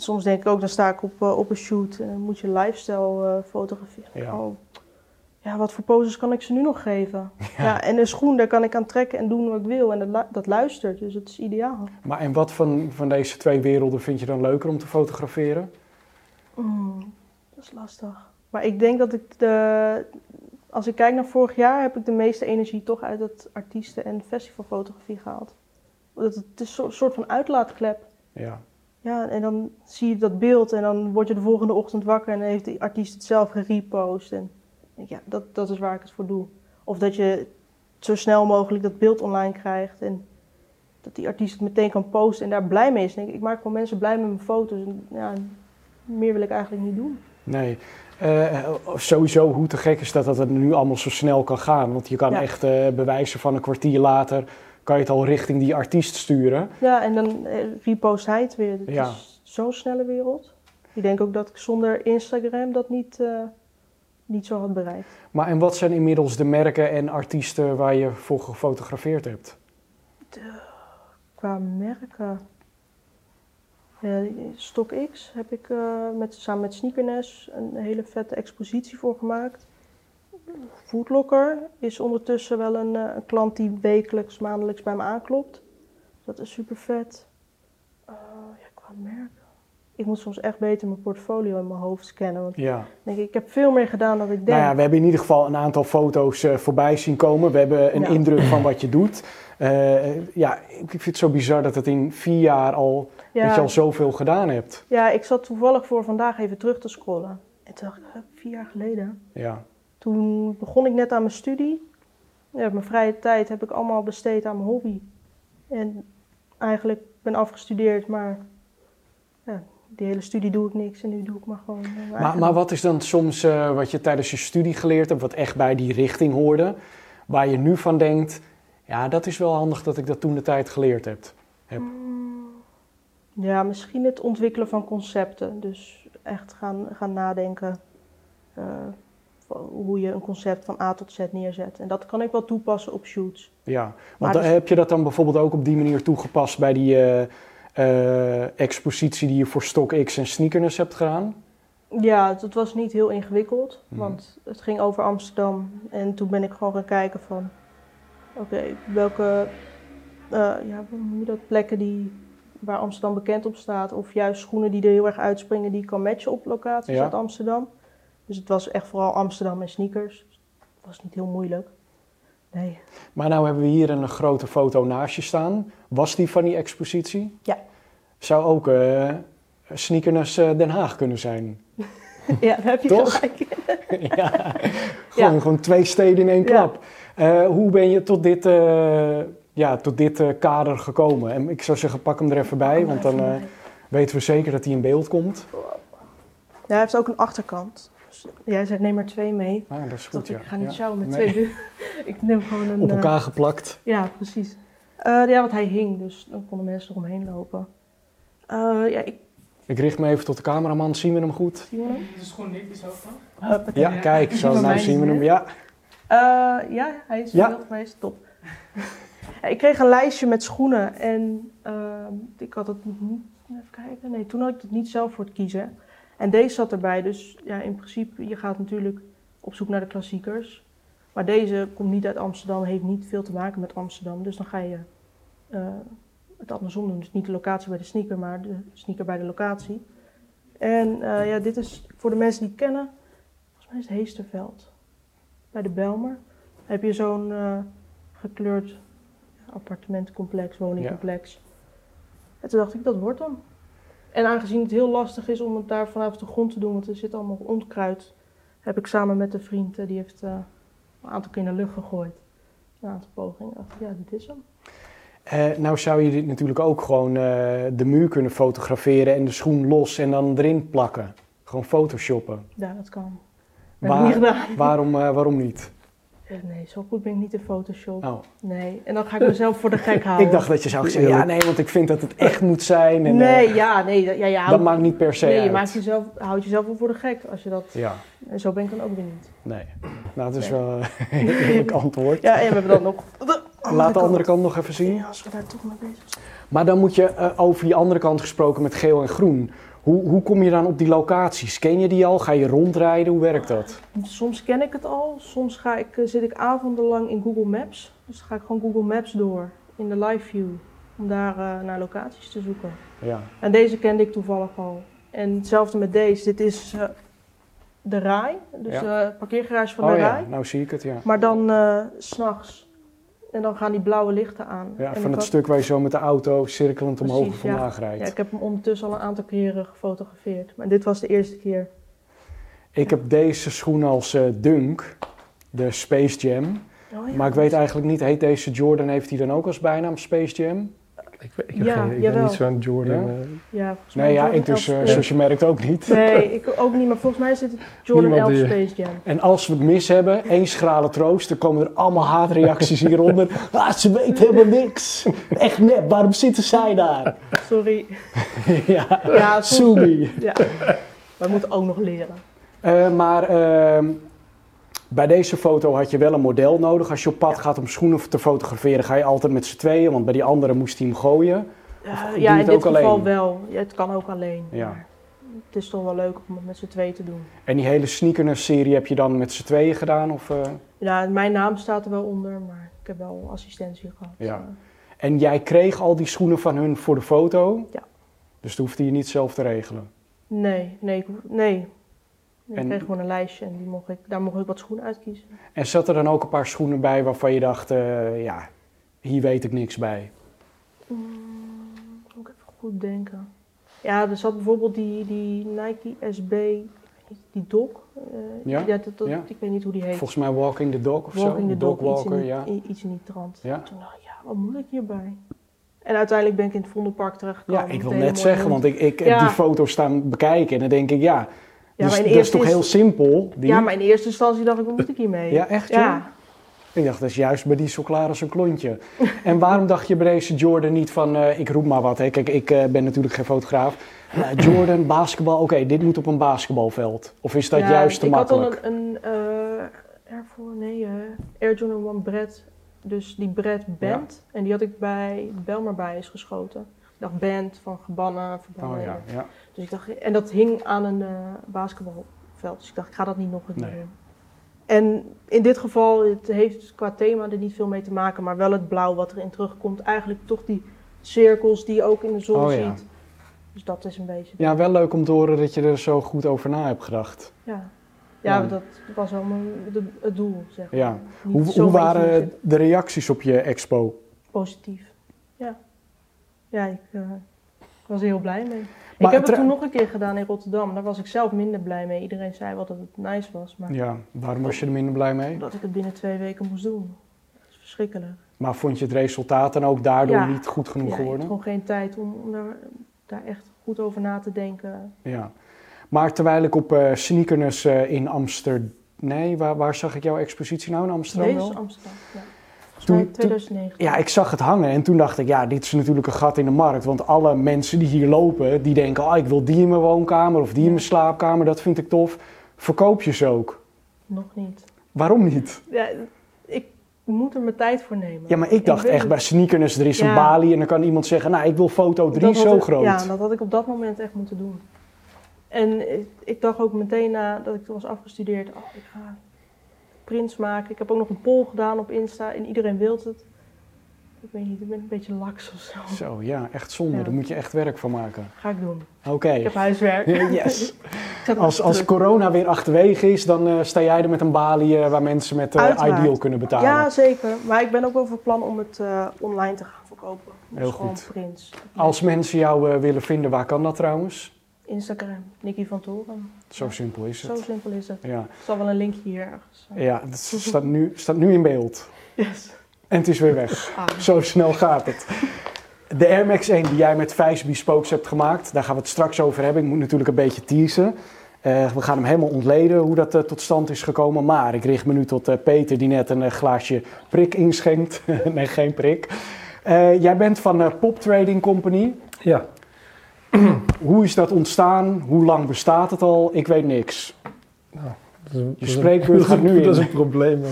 Soms denk ik ook, dan sta ik op, eh, op een shoot en dan moet je lifestyle eh, fotograferen. Ja. Oh, ja, wat voor poses kan ik ze nu nog geven? Ja. en een schoen, daar kan ik aan trekken en doen wat ik wil en dat, dat luistert, dus het is ideaal. Maar en wat van, van deze twee werelden vind je dan leuker om te fotograferen? Mm, dat is lastig. Maar ik denk dat ik de, als ik kijk naar vorig jaar, heb ik de meeste energie toch uit het artiesten- en festivalfotografie gehaald. Dat het is een soort van uitlaatklep. Ja. Ja, en dan zie je dat beeld en dan word je de volgende ochtend wakker en dan heeft die artiest het zelf gerepost. En ja, dat, dat is waar ik het voor doe. Of dat je zo snel mogelijk dat beeld online krijgt en dat die artiest het meteen kan posten en daar blij mee is. Ik, ik maak gewoon mensen blij met mijn foto's. En, ja, meer wil ik eigenlijk niet doen. Nee. Eh, sowieso, hoe te gek is dat dat het nu allemaal zo snel kan gaan? Want je kan Ja. echt eh, bewijzen van een kwartier later, kan je het al richting die artiest sturen. Ja, en dan eh, repost hij het weer. Het Ja. is zo'n snelle wereld. Ik denk ook dat ik zonder Instagram dat niet, eh, niet zo had bereikt. Maar en wat zijn inmiddels de merken en artiesten waar je voor gefotografeerd hebt? Qua merken. Ja, StockX heb ik eh, met, samen met Sneakerness een hele vette expositie voor gemaakt. Foodlocker is ondertussen wel een, eh, een klant die wekelijks, maandelijks bij me aanklopt. Dat is super vet. Eh, ja, qua merken. Ik moet soms echt beter mijn portfolio in mijn hoofd scannen. Want Ja. ik denk, ik heb veel meer gedaan dan ik denk. Nou ja, we hebben in ieder geval een aantal foto's eh, voorbij zien komen. We hebben een Ja. indruk van wat je doet. Eh, ja, ik vind het zo bizar dat het in vier jaar al, Ja. dat je al zoveel gedaan hebt. Ja, ik zat toevallig voor vandaag even terug te scrollen. En toen dacht ik, vier jaar geleden. Ja. Toen begon ik net aan mijn studie. Ja, mijn vrije tijd heb ik allemaal besteed aan mijn hobby. En eigenlijk ben afgestudeerd, maar ja, die hele studie doe ik niks en nu doe ik maar gewoon. eh, Maar, maar wat is dan soms eh, wat je tijdens je studie geleerd hebt, wat echt bij die richting hoorde, waar je nu van denkt, ja, dat is wel handig dat ik dat toen de tijd geleerd heb. heb. Mm, Ja, misschien het ontwikkelen van concepten. Dus echt gaan, gaan nadenken eh, hoe je een concept van A tot Z neerzet. En dat kan ik wel toepassen op shoots. Ja, want Maar dan dus- heb je dat dan bijvoorbeeld ook op die manier toegepast bij die eh, eh, expositie die je voor StockX en Sneakers hebt gedaan? Ja, dat was niet heel ingewikkeld, Mhm. want het ging over Amsterdam. En toen ben ik gewoon gaan kijken van, oké, welke eh, ja, hoe dat, plekken die, waar Amsterdam bekend op staat. Of juist schoenen die er heel erg uitspringen die ik kan matchen op locaties Ja. uit Amsterdam. Dus het was echt vooral Amsterdam en sneakers. Het was niet heel moeilijk. Nee. Maar nou hebben we hier een grote foto naast je staan. Was die van die expositie? Ja. Zou ook eh Sneakers eh, Den Haag kunnen zijn. ja, daar heb je Toch? gelijk. ja. Gewoon, gewoon twee steden in één Ja. klap. Eh, hoe ben je tot dit, ja, tot dit kader gekomen? En ik zou zeggen, pak hem er even bij, want dan weten we zeker dat hij in beeld komt. Ja, hij heeft ook een achterkant. Dus jij zei neem er twee mee. Ah, dat is Ik goed, ja. ik ga niet Ja. sjouwen met Nee. twee Ik neem gewoon een... Op eh, elkaar geplakt. Ja, precies. Eh, ja, want hij hing, dus dan konden mensen eromheen lopen. Eh, ja, ik Ik richt me even tot de cameraman. Zien we hem goed? zie hem. Is de schoen niet zo van? Ja, kijk, zo, nou mij zien we hem. Ja, Eh, ja, hij is Ja. geweest. Top. Ik kreeg een lijstje met schoenen en ehm, ik had het. Even kijken. Nee, toen had ik het niet zelf voor het kiezen. En deze zat erbij, dus ja, in principe, je gaat natuurlijk op zoek naar de klassiekers. Maar deze komt niet uit Amsterdam, heeft niet veel te maken met Amsterdam. Dus dan ga je eh, het andersom doen. Dus niet de locatie bij de sneaker, maar de sneaker bij de locatie. En eh, ja, dit is voor de mensen die het kennen, volgens mij is het Heesterveld. Bij de Belmer heb je zo'n eh, gekleurd appartementencomplex, woningcomplex. En toen dacht ik, dat wordt hem. En aangezien het heel lastig is om het daar vanaf de grond te doen, want er zit allemaal onkruid, heb ik samen met een vriend, eh, die heeft eh, een aantal keer in de lucht gegooid. Een aantal pogingen. dacht ja, dit is hem. Eh, nou zou je dit natuurlijk ook gewoon de muur kunnen fotograferen en de schoen los en dan erin plakken. Gewoon photoshoppen. Ja, dat kan. Waar- niet. Waarom, waarom niet? Eh, Nee, zo goed ben ik niet in Photoshop. Oh. Nee, en dan ga ik mezelf voor de gek houden. Ik dacht dat je zou zeggen, ja nee, want ik vind dat het echt moet zijn. En, eh, Nee, ja, nee, dat- ja, ja, dat maakt niet per se nee, je uit. maakt jezelf, houdt jezelf wel voor de gek als je dat... Ja, En zo ben ik dan ook weer niet. nee. Nou, dat is Nee. wel een eerlijk antwoord. Ja, en we hebben dan nog... De Laat de andere kant nog even zien. Ja, als we daar toch mee bezig zijn. Maar dan moet je eh, over die andere kant gesproken met geel en groen. Hoe, hoe kom je dan op die locaties? Ken je die al? Ga je rondrijden? Hoe werkt dat? Soms ken ik het al, soms ga ik, eh, zit ik avondenlang in Google Maps. Dus ga ik gewoon Google Maps door in de live view om daar eh, naar locaties te zoeken. Ja. En deze kende ik toevallig al. En hetzelfde met deze. Dit is eh, de RAI, dus Ja. de parkeergarage van Oh de ja, RAI. nou zie ik het, ja. Maar dan s s'nachts. En dan gaan die blauwe lichten aan. Ja, En van het had- stuk waar je zo met de auto cirkelend omhoog of ja. vandaag rijdt. Ja, ik heb hem ondertussen al een aantal keren gefotografeerd. Maar dit was de eerste keer. Ik heb deze schoen als eh, Dunk, de Space Jam. Oh, ja. Maar ik weet eigenlijk niet, heet deze Jordan, heeft hij dan ook als bijnaam Space Jam? Ik, heb Ja, geen, ik ben jawel. niet zo'n Jordan. Ja? eh, Ja, volgens mij Nee, ja, Jordan ik dus, 11 eh, zoals je merkt ook niet. Nee, ik ook niet, maar volgens mij zit het Jordan Niemand 11 die- Space Jam. En als we het mis hebben, één schrale troost, dan komen er allemaal haatreacties hieronder. Ah, ze weet helemaal niks. Echt nep, waarom zitten zij daar? Sorry. ja, Ja, Subi. ja. Wij moeten ook nog leren. Eh, maar ehm, bij deze foto had je wel een model nodig. Als je op pad gaat om schoenen te fotograferen, ga je altijd met z'n tweeën. Want bij die andere moest hij hem gooien. Je ja, in dit geval alleen? wel. Ja, het kan ook alleen. Ja. Het is toch wel leuk om het met z'n tweeën te doen. En die hele sneakers-serie heb je dan met z'n tweeën gedaan? Of, eh? Ja, mijn naam staat er wel onder, maar ik heb wel assistentie gehad. Ja. Eh, En jij kreeg al die schoenen van hun voor de foto? Ja. Dus dat hoefde je niet zelf te regelen? nee, nee, ik, nee. Ik En- kreeg gewoon een lijstje en die mocht ik, daar mocht ik wat schoenen uitkiezen. En zat er dan ook een paar schoenen bij waarvan je dacht, eh, ja, hier weet ik niks bij? Mm, moet ik even goed denken. Ja, er zat bijvoorbeeld die, die Nike SB, die Doc. eh, Ja? dat, dat, Ja. Ik weet niet hoe die heet. Volgens mij Walking the Dog of Walking zo? the Dog, iets in, Dogwalker, die, ja. iets in die trant. Ja. Toen dacht ik, ja, wat moet ik hierbij? En uiteindelijk ben ik in het Vondelpark terechtgekomen. Ja, ik wil net zeggen, want ik, ik heb die foto's staan bekijken en dan denk ik, ja, Ja, dus, maar in dat is toch eerste heel simpel? Die... Ja, maar in eerste instantie dacht ik, wat moet ik hiermee? Ja, echt, Ja. Ik dacht, dat is juist bij die zo klaar als een klontje. en waarom dacht je bij deze Jordan niet van, eh, ik roep maar wat. Hè? Kijk, ik eh, ben natuurlijk geen fotograaf. Eh, Jordan, basketbal, oké, dit moet op een basketbalveld. Of is dat Ja, juist te ik makkelijk? had al een, een Air nee, Air Jordan 1 Brad, dus die Brad Band. En die had ik bij Belmar bij is geschoten. Ik dacht band van gebannen, verbannen. Oh ja, ja. Dus ik dacht, en dat hing aan een eh, basketbalveld. Dus ik dacht, ik ga dat niet nog een keer Nee. doen. En in dit geval, het heeft qua thema er niet veel mee te maken, maar wel het blauw wat erin terugkomt. Eigenlijk toch die cirkels die je ook in de zon Oh ja. ziet. Dus dat is een beetje. Ja, wel leuk om te horen dat je er zo goed over na hebt gedacht. Ja, ja, Ja. dat was wel mijn, de- het doel, zeg maar. Ja. Niet Hoe, waren de reacties op je expo? Positief. Ja. Ja, ik eh, was er heel blij mee. Maar ik heb het toen nog een keer gedaan in Rotterdam. Daar was ik zelf minder blij mee. Iedereen zei wel dat het nice was, maar Ja, waarom was je er minder blij mee? dat ik het binnen twee weken moest doen. Dat is verschrikkelijk. Maar vond je het resultaat dan ook daardoor Ja. niet goed genoeg Ja, geworden? gewoon geen tijd om, om daar, daar echt goed over na te denken. Ja. Maar terwijl ik op eh Sneakerness eh, in Amsterdam... Nee, waar, waar zag ik jouw expositie nou in Amsterdam Deze Amsterdam. Ja. Volgens Toen- mij toen- 2009. Ja, ik zag het hangen en toen dacht ik, ja, dit is natuurlijk een gat in de markt. Want alle mensen die hier lopen, die denken, ah, ik wil die in mijn woonkamer of die in mijn slaapkamer, dat vind ik tof. Verkoop je ze ook? Nog niet. Waarom niet? Ja, ik moet er mijn tijd voor nemen. Ja, maar ik dacht echt het. bij Sneakerness, er is een Ja. balie en dan kan iemand zeggen, nou, ik wil foto 3 Dat had zo ik- groot. Ja, dat had ik op dat moment echt moeten doen. En ik, ik dacht ook meteen nadat ik toen was afgestudeerd, oh, ik ga prints maken. Ik heb ook nog een poll gedaan op Insta en iedereen wil het. Ik weet niet, ik ben een beetje laks of zo. Zo, ja, echt zonde. Ja. Daar moet je echt werk van maken. Ga ik doen. Oké. Ik heb huiswerk. Yes. Als, als corona weer achterwege is, dan eh, sta jij er met een balie eh, waar mensen met Uiteraard. Ideal kunnen betalen. Ja, zeker. Maar ik ben ook wel van plan om het online te gaan verkopen. Dus Heel gewoon goed. prints. Als mensen jou willen vinden, waar kan dat trouwens? Instagram, Nicky van Toren. Zo Ja. simpel is Zo het. simpel is het. Ja, Er zal wel een linkje hier ergens. zijn. ja het staat nu, staat nu in beeld. Yes. En het is weer weg. Ah. Zo snel gaat het. De Air Max 1 die jij met Vijs Bespokes hebt gemaakt, daar gaan we het straks over hebben. Ik moet natuurlijk een beetje teasen. Eh, we gaan hem helemaal ontleden hoe dat eh, tot stand is gekomen. Maar ik richt me nu tot eh, Peter die net een glaasje prik inschenkt. nee, geen prik. Eh, jij bent van eh, Pop Trading Company. Ja, Hoe is dat ontstaan? Hoe lang bestaat het al? Ik weet niks. dat is een- dat is een- spreekbeurt gaat nu Dat is in. een probleem,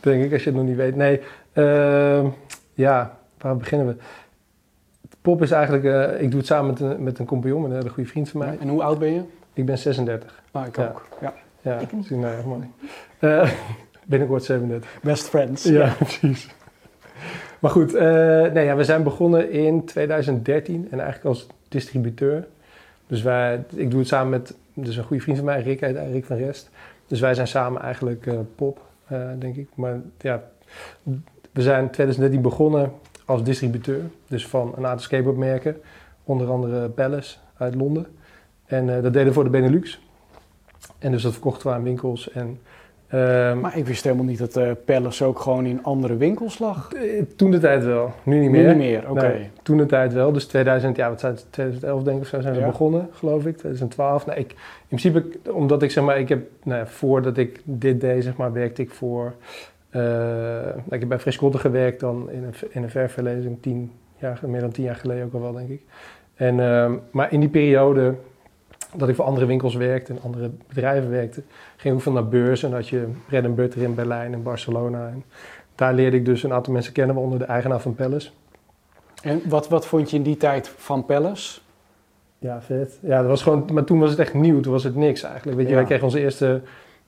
denk ik, als je het nog niet weet. Nee, ehm, ja, waar beginnen we? Pop is eigenlijk, eh, ik doe het samen met een, met een compagnon, een hele goede vriend van mij. En hoe oud ben je? Ik ben 36. Nou, ik Ja. ook. Ja. Ja, Ik niet. nou ja, mooi. Eh, binnenkort 37. Best friends. Ja, precies. Maar goed, eh, nee, ja, we zijn begonnen in 2013 en eigenlijk als distributeur. Dus wij, ik doe het samen met dus een goede vriend van mij, Rick, Rick van Rest. Dus wij zijn samen eigenlijk eh, pop, eh, denk ik. Maar ja, we zijn in 2013 begonnen als distributeur. Dus van een aantal skateboardmerken, onder andere Palace uit Londen. En eh, dat deden we voor de Benelux. En dus dat verkochten we aan winkels en... ehm, Maar ik wist helemaal niet dat Palace ook gewoon in andere winkels lag. eh, Toen de tijd wel, nu niet Nu meer. niet meer, oké. Nee, toen de tijd wel. Dus 2000, ja, wat zijn het, 2011 denk ik of zo zijn we Ja. begonnen, geloof ik. 2012. Nou, ik, in principe, omdat ik zeg maar, ik heb, nou, ja, voordat ik dit deed, zeg maar, werkte ik voor, eh, nou, ik heb bij Friscotte gewerkt dan in een, in een ver verleden, tien jaar, meer dan tien jaar geleden ook al wel, denk ik. En, ehm, maar in die periode dat ik voor andere winkels werkte en andere bedrijven werkte, ging ik ook veel naar beurzen. En had je bread and butter in Berlijn en Barcelona. En daar leerde ik dus een aantal mensen kennen, waaronder de eigenaar van Palace. En wat, wat vond je in die tijd van Palace? Ja, vet. Ja, dat was gewoon, maar toen was het echt nieuw, toen was het niks eigenlijk. Weet je, Ja. wij kregen onze eerste,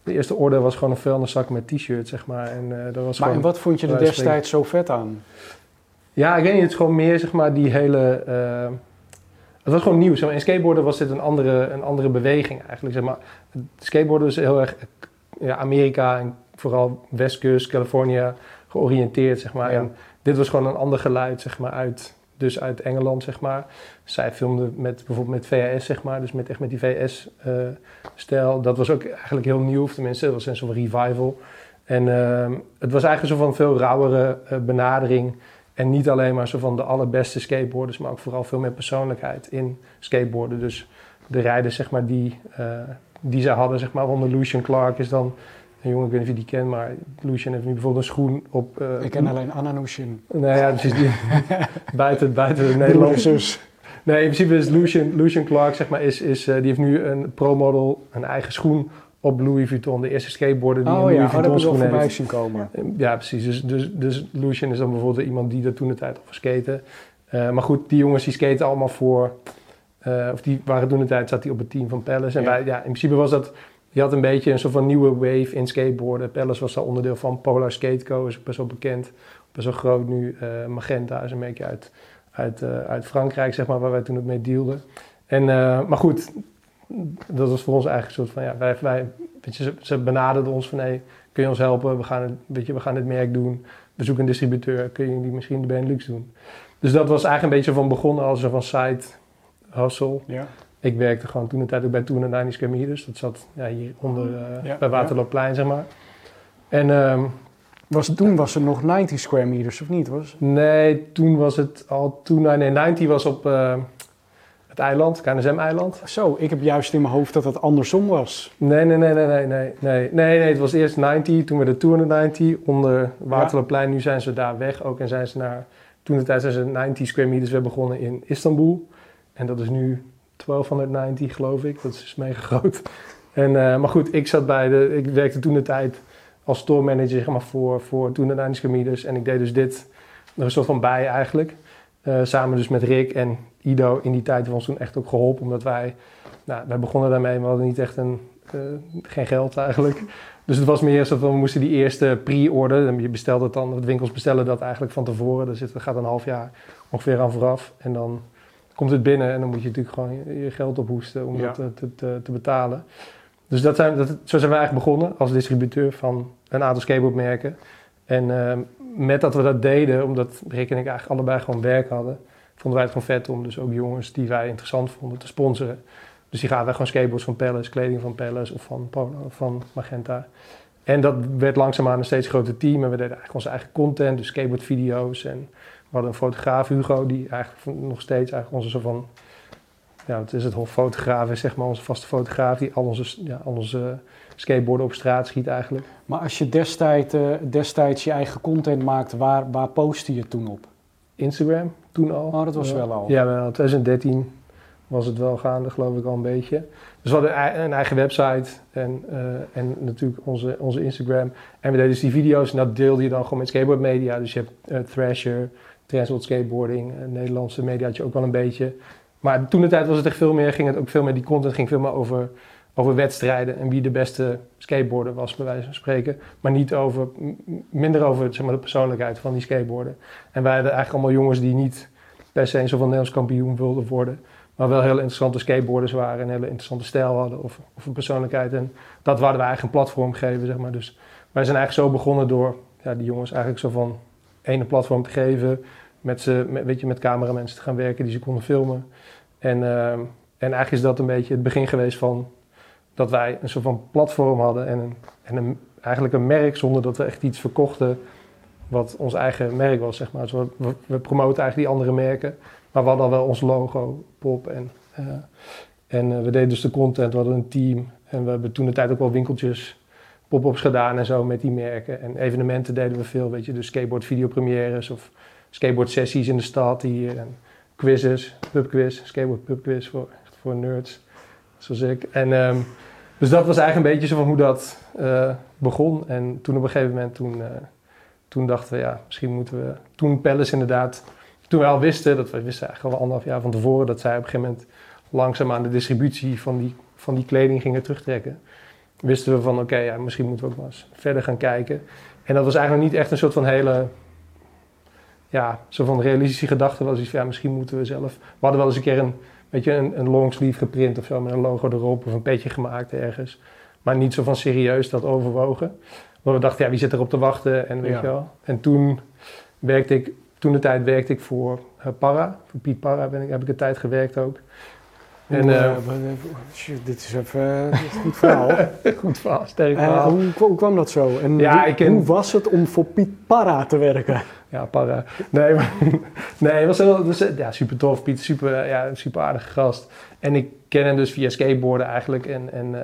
de eerste order was gewoon een vuilniszak met t-shirts, zeg maar. En eh, dat was Maar gewoon, en wat vond je er destijds zo vet aan? Ja, ik weet niet, het is gewoon meer, zeg maar, die hele... eh, het was gewoon nieuw. Zeg maar. In skateboarden was dit een andere, een andere beweging eigenlijk, zeg maar. Skateboarden is heel erg ja, Amerika en vooral Westkust, California georiënteerd, zeg maar. Ja. En dit was gewoon een ander geluid, zeg maar, uit, dus uit Engeland, zeg maar. Zij filmden met, bijvoorbeeld met VHS, zeg maar, dus met, echt met die VS-stijl. dat was ook eigenlijk heel nieuw, of tenminste, dat was een soort revival. En ehm, het was eigenlijk zo van een veel rauwere eh, benadering En niet alleen maar zo van de allerbeste skateboarders, maar ook vooral veel meer persoonlijkheid in skateboarden. Dus de rijders zeg maar, die, uh, die zij hadden, zeg maar, onder Lucian Clark is dan een jongen, ik weet niet of je die kent, maar Lucian heeft nu bijvoorbeeld een schoen op... Uh, ik ken alleen Anna Lucian. Nee, ja, precies. Die, buiten, buiten de Nederlandse... Nee, in principe is Lucian, Lucian Clark, zeg maar, is, is, uh, die heeft nu een pro-model, een eigen schoen op Louis Vuitton. De eerste skateboarder die oh, Louis ja, Vuitton schoen heeft. heeft. zien komen. Ja, precies. Dus, dus, dus Lucian is dan bijvoorbeeld iemand die er toen de tijd over skaten. Uh, maar goed, die jongens die skaten allemaal voor... Uh, of die waren toen de tijd, zat hij op het team van Palace. En ja. Wij, ja, in principe was dat... Je had een beetje een soort van nieuwe wave in skateboarden. Palace was daar onderdeel van. Polar Skateco is best wel bekend. Best wel groot nu. Uh, Magenta is een beetje uit, uit, uit Frankrijk, zeg maar, waar wij toen het mee dealden. En, maar goed, dat was voor ons eigenlijk een soort van... Ja, wij, wij, weet je, ze, ze benaderden ons van... Hey, kun je ons helpen? We gaan, het, weet je, we gaan dit merk doen. We zoeken een distributeur. Kun je die misschien de Benelux doen? Dus dat was eigenlijk een beetje van begonnen als een van side hustle. Ja. Ik werkte gewoon toen de tijd ook bij Toen en 90 Square Meters. Dat zat ja, hier onder uh, ja, bij Waterloopplein, zeg maar. En... Um, was, toen was er nog 90 square meters, of niet? Was? Nee, toen was het al... Toen, nee, 90 was op uh, het eiland, KNSM-eiland. Zo, ik heb juist in mijn hoofd dat het andersom was. Nee, nee, nee, nee, nee, nee. Nee, nee, nee het was eerst 90, toen werd het 290 onder Waterloopplein. Nu zijn ze daar weg ook en zijn ze naar... Toen de tijd zijn ze 90 square meters weer begonnen in Istanbul. En dat is nu 1290 geloof ik. Dat is mega groot. En, uh, maar goed, ik zat bij de... Ik werkte toen de tijd als store manager zeg maar, voor, voor toen de 90 square meters. En ik deed dus dit een soort van bij eigenlijk. Uh, samen dus met Rick en Ido in die tijd ons toen echt ook geholpen. Omdat wij... Nou, wij begonnen daarmee, we hadden niet echt een... Uh, geen geld eigenlijk. Dus het was meer zo van, we moesten die eerste pre-order, je bestelt het dan, de winkels bestellen dat eigenlijk van tevoren. Dus het gaat een half jaar ongeveer aan vooraf. En dan komt het binnen en dan moet je natuurlijk gewoon je geld ophoesten om Ja. dat te, te, te betalen. Dus dat zijn, dat, zo zijn we eigenlijk begonnen als distributeur van een aantal skateboardmerken. En eh, met dat we dat deden, omdat Rick en ik eigenlijk allebei gewoon werk hadden, vonden wij het gewoon vet om dus ook jongens die wij interessant vonden te sponsoren. Dus die gaven wij gewoon skateboards van Palace, kleding van Palace of van Polo van Magenta. En dat werd langzaamaan een steeds groter team en we deden eigenlijk onze eigen content, dus skateboardvideo's. En we hadden een fotograaf, Hugo, die eigenlijk nog steeds eigenlijk onze soort van, ja, wat is het, hoffotograaf is zeg maar onze vaste fotograaf, die al onze, ja, al onze skateboarden op straat schiet eigenlijk. Maar als je destijds, uh, destijds je eigen content maakte, waar, waar postte je toen op? Instagram, toen al. Oh, dat was wel al. Ja, wel, 2013 was het wel gaande, geloof ik al een beetje. Dus we hadden een eigen website en, uh, en natuurlijk onze, onze Instagram. En we deden dus die video's en dat deelde je dan gewoon met skateboard media. Dus je hebt uh, Thrasher, Transworld Skateboarding, uh, Nederlandse media had je ook wel een beetje. Maar toen de tijd was het echt veel meer, ging het ook veel meer, die content ging veel meer over, over wedstrijden en wie de beste skateboarder was, bij wijze van spreken. Maar niet over, minder over zeg maar, de persoonlijkheid van die skateboarder. En wij hadden eigenlijk allemaal jongens die niet per se een soort van Nederlands kampioen wilden worden. Maar wel heel interessante skateboarders waren, een hele interessante stijl hadden of, of een persoonlijkheid. En dat wilden wij eigenlijk een platform geven, zeg maar. Dus wij zijn eigenlijk zo begonnen door ja, die jongens eigenlijk zo van ene platform te geven. Met, ze, met, weet je, met cameramensen te gaan werken die ze konden filmen. En, uh, en eigenlijk is dat een beetje het begin geweest van dat wij een soort van platform hadden en, een, en een, eigenlijk een merk zonder dat we echt iets verkochten wat ons eigen merk was, zeg maar. Dus we, promoten eigenlijk die andere merken. Maar we hadden al wel ons logo, pop. En, uh, en uh, we deden dus de content, we hadden een team. En we hebben toen de tijd ook wel winkeltjes, pop-ups gedaan en zo met die merken. En evenementen deden we veel, weet je. Dus skateboard videopremières of skateboard sessies in de stad hier. En quizzes, pubquiz, skateboard pubquiz voor, voor nerds, zoals ik. En um, dus dat was eigenlijk een beetje zo van hoe dat uh, begon. En toen op een gegeven moment, toen, toen dachten we, ja, misschien moeten we... Toen Palace inderdaad toen we al wisten, dat we wisten eigenlijk al anderhalf jaar van tevoren, dat zij op een gegeven moment langzaam aan de distributie van die, van die kleding gingen terugtrekken, wisten we van oké, ja, misschien moeten we ook maar eens verder gaan kijken. En dat was eigenlijk niet echt een soort van hele, ja, zo van realistische gedachte, was iets van ja, misschien moeten we zelf. We hadden wel eens een keer een, weet je, een, een longsleeve geprint of zo met een logo erop of een petje gemaakt ergens. Maar niet zo van serieus dat overwogen. Maar we dachten, ja, wie zit erop te wachten en weet Ja. je wel. En toen werkte ik toen de tijd werkte ik voor uh, Para. Voor Piet Para ben ik, heb ik een tijd gewerkt ook. En, eh, eh, shit, dit is even een goed verhaal. goed verhaal, sterk Eh, verhaal. hoe, hoe kwam dat zo? En Ja, hoe, ken- hoe was het om voor Piet Parra te werken? Ja, para. Nee, maar, nee, was, heel, was ja, super tof. Piet, super, ja, super aardige gast. En ik ken hem dus via skateboarden eigenlijk en, en, uh,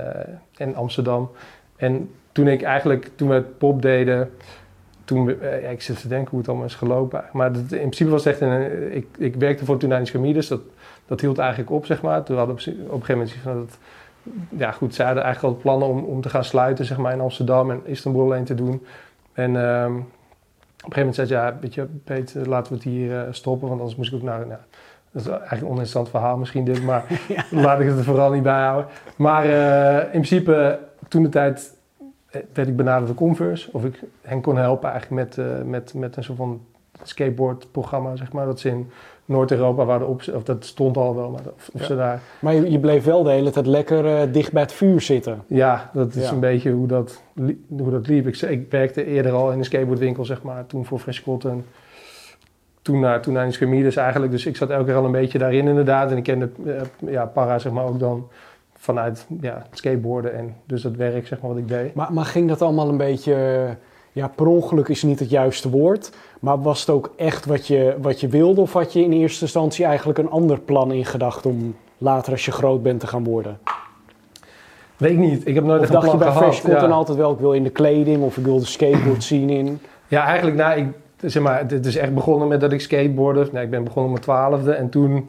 en Amsterdam. En toen ik eigenlijk, toen we het pop deden, toen, ja, ik zit te denken hoe het allemaal is gelopen. Maar dat, in principe was het echt een, ik, ik werkte voor Tunanisch Camides, dat, dat hield eigenlijk op, zeg maar. Toen hadden op een gegeven moment van dat, ja goed, ze hadden eigenlijk al plannen om, om te gaan sluiten, zeg maar, in Amsterdam en Istanbul alleen te doen. En um, op een gegeven moment zei ze, ja, weet je, Peter, laten we het hier uh, stoppen, want anders moest ik ook naar, nou, dat is eigenlijk een oninteressant verhaal misschien dit, maar ja. laat ik het er vooral niet bij houden. Maar uh, in principe, toen de tijd werd ik benaderd door Converse, of ik hen kon helpen eigenlijk met, uh, met, met een soort van skateboardprogramma, zeg maar, dat ze in Noord-Europa waren op, of dat stond al wel, maar of, of ja. ze daar... Maar je, je, bleef wel de hele tijd lekker uh, dicht bij het vuur zitten. Ja, dat is Ja. een beetje hoe dat, hoe dat liep. Ik, ik werkte eerder al in een skateboardwinkel, zeg maar, toen voor Fresh Cotton. Toen naar, toen naar de Schemides eigenlijk, dus ik zat elke keer al een beetje daarin inderdaad. En ik kende eh, ja, para, zeg maar, ook dan vanuit ja, skateboarden en dus dat werk, zeg maar, wat ik deed. Maar, maar ging dat allemaal een beetje... Ja, per ongeluk is niet het juiste woord. Maar was het ook echt wat je, wat je wilde? Of had je in eerste instantie eigenlijk een ander plan in gedachten... om later als je groot bent te gaan worden? Weet ik niet, ik heb nooit Of echt een dacht je plan bij gehad. Fresh Cotton ja. altijd wel... ik wil in de kleding of ik wil de skateboard zien in? Ja, eigenlijk, nou, ik, zeg maar, het is echt begonnen met dat ik skateboardde. Nee, ik ben begonnen op mijn twaalfde en toen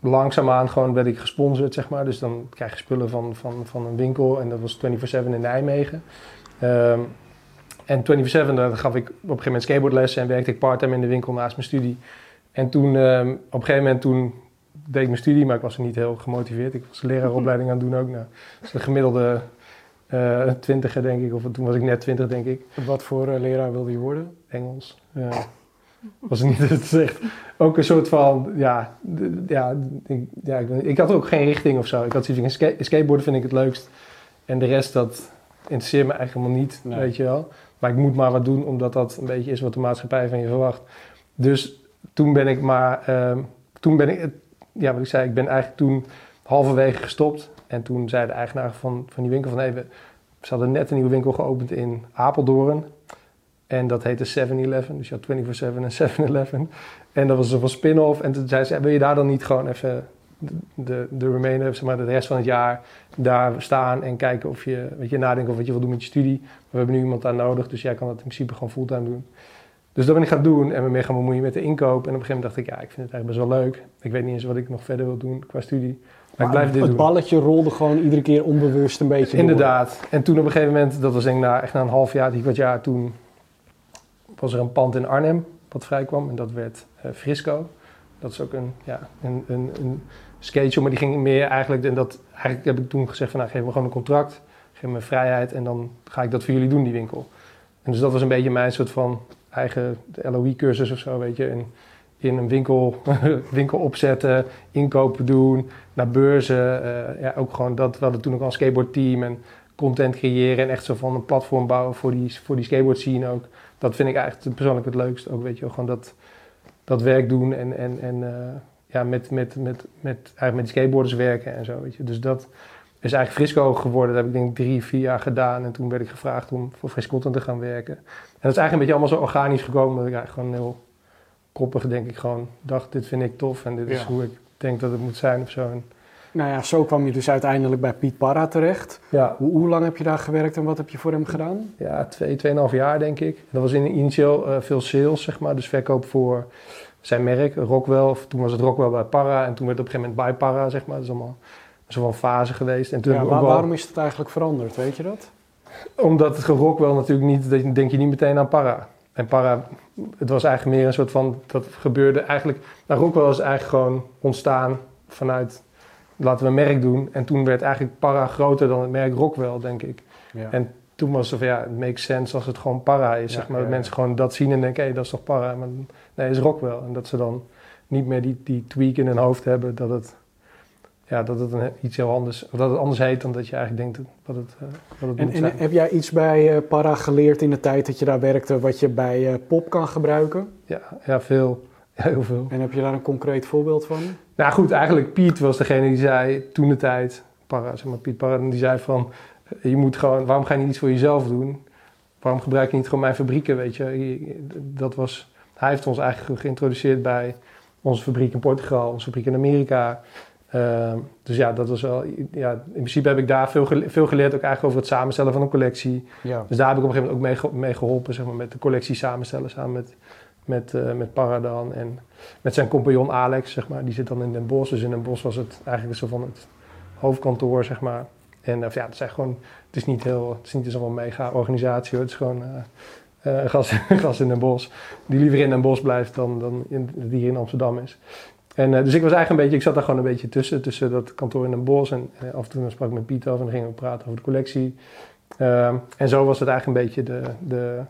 langzaamaan gewoon werd ik gesponsord, zeg maar. Dus dan krijg je spullen van, van, van een winkel en dat was 24-7 in Nijmegen. Ehm, en 24-7, daar gaf ik op een gegeven moment skateboardlessen en werkte ik parttime in de winkel naast mijn studie. En toen, ehm, op een gegeven moment, toen deed ik mijn studie, maar ik was er niet heel gemotiveerd. Ik was leraaropleiding aan het doen ook. Nou, dus de gemiddelde eh twintiger, denk ik, of toen was ik net twintig, denk ik. Wat voor eh, leraar wilde je worden? Engels. Ja. Was niet het is echt ook een soort van, ja, ja, ik, ja ik, had ook geen richting of zo. Ik had zoiets van, ska- skateboarden vind ik het leukst. En de rest, dat interesseert me eigenlijk helemaal niet, Nee. weet je wel. Maar ik moet maar wat doen, omdat dat een beetje is wat de maatschappij van je verwacht. Dus toen ben ik maar, ehm, toen ben ik, ja, wat ik zei, ik ben eigenlijk toen halverwege gestopt. En toen zei de eigenaar van, van die winkel van, hey, we, ze hadden net een nieuwe winkel geopend in Apeldoorn. En dat heette 7-Eleven, dus je had 24-7 en 7-Eleven. En dat was een spin-off. En toen zei ze, wil je daar dan niet gewoon even de, de, de remainder, zeg maar, de rest van het jaar daar staan en kijken of je, weet je, nadenken of wat je wil doen met je studie. We hebben nu iemand daar nodig, dus jij kan dat in principe gewoon fulltime doen. Dus dat ben ik gaan doen en me meer gaan bemoeien met de inkoop. En op een gegeven moment dacht ik, ja, ik vind het eigenlijk best wel leuk. Ik weet niet eens wat ik nog verder wil doen qua studie. Maar, ik blijf dit het doen. balletje rolde gewoon iedere keer onbewust een beetje door. Inderdaad. En toen op een gegeven moment, dat was denk ik na, echt na een half jaar, drie kwart jaar, toen was er een pand in Arnhem wat vrijkwam. En dat werd eh, Frisco. Dat is ook een, ja, een, een, een skateshop, maar die ging meer eigenlijk, en dat, eigenlijk heb ik toen gezegd van, nou, geef me gewoon een contract, geef me vrijheid en dan ga ik dat voor jullie doen, die winkel. En dus dat was een beetje mijn soort van eigen LOE-cursus of zo, weet je. In, een winkel, winkel opzetten, inkopen doen, naar beurzen. eh, ja, ook gewoon dat, we hadden toen ook al een skateboardteam en content creëren en echt zo van een platform bouwen voor die, voor die skateboard scene ook. Dat vind ik eigenlijk persoonlijk het leukst ook, weet je. Gewoon dat, dat werk doen en, en, en eh, ja, met, met, met, met, eigenlijk met skateboarders werken en zo, weet je. Dus dat is eigenlijk Frisco geworden. Dat heb ik denk drie, vier jaar gedaan. En toen werd ik gevraagd om voor Frisco te gaan werken. En dat is eigenlijk een beetje allemaal zo organisch gekomen. Dat ik eigenlijk gewoon heel koppig, denk ik, gewoon dacht, dit vind ik tof. En dit is hoe ik denk dat het moet zijn of zo. En, Nou ja, zo kwam je dus uiteindelijk bij Piet Parra terecht. ja, Hoe, hoe lang heb je daar gewerkt en wat heb je voor hem gedaan? ja, twee, tweeënhalf jaar denk ik. Dat was in, initieel eh, veel sales, zeg maar. Dus verkoop voor zijn merk, Rockwell. Of toen was het Rockwell bij Parra. En toen werd het op een gegeven moment bij Parra, zeg maar. Dat is allemaal soort van fase geweest. En toen Ja, waar- waarom is het eigenlijk veranderd, weet je dat? Omdat het Rockwell natuurlijk niet, denk je niet meteen aan Parra. En Parra, het was eigenlijk meer een soort van, dat gebeurde eigenlijk, nou Rockwell is eigenlijk gewoon ontstaan vanuit, laten we een merk doen. En toen werd eigenlijk Parra groter dan het merk Rockwell, denk ik. Ja. En toen was het van, ja, het makes sense als het gewoon Parra is, Ja, zeg maar. Dat mensen gewoon dat zien en denken, hé, dat is toch Parra? Maar nee, is Rockwell. En dat ze dan niet meer die, die tweak in hun hoofd hebben dat het, ja, dat het een, iets heel anders, of dat het anders heet dan dat je eigenlijk denkt dat het, eh, dat het En, moet en zijn. heb jij iets bij eh, Parra geleerd in de tijd dat je daar werkte wat je bij eh, Pop kan gebruiken? Ja, ja, veel. Ja, heel veel. En heb je daar een concreet voorbeeld van? Nou goed, eigenlijk Piet was degene die zei toen de tijd, Parra, zeg maar Piet Parra, die zei van, je moet gewoon, waarom ga je niet iets voor jezelf doen? Waarom gebruik je niet gewoon mijn fabrieken, weet? Je- Dat was hij heeft ons eigenlijk geïntroduceerd bij onze fabriek in Portugal, onze fabriek in Amerika. Ehm, dus ja, dat was wel. Ja, in principe heb ik daar veel, veel geleerd, ook eigenlijk over het samenstellen van een collectie. Ja. Dus daar heb ik op een gegeven moment ook mee, mee geholpen, zeg maar, met de collectie samenstellen samen met, met, uh, met Paradan en met zijn compagnon Alex, zeg maar. Die zit dan in Den Bosch. Dus in Den Bosch was het eigenlijk zo van het hoofdkantoor, zeg maar. En uh, ja, het is gewoon, het is niet heel, het is niet zo'n mega organisatie hoor. Het is gewoon uh, gas, gas in Den Bosch. Die liever in Den Bosch blijft dan, dan in, die hier in Amsterdam is. En, uh, dus ik was eigenlijk een beetje, ik zat daar gewoon een beetje tussen, tussen dat kantoor in Den Bosch. En uh, af en toe sprak ik met Piet af en dan gingen we praten over de collectie. Uh, en zo was het eigenlijk een beetje de, de,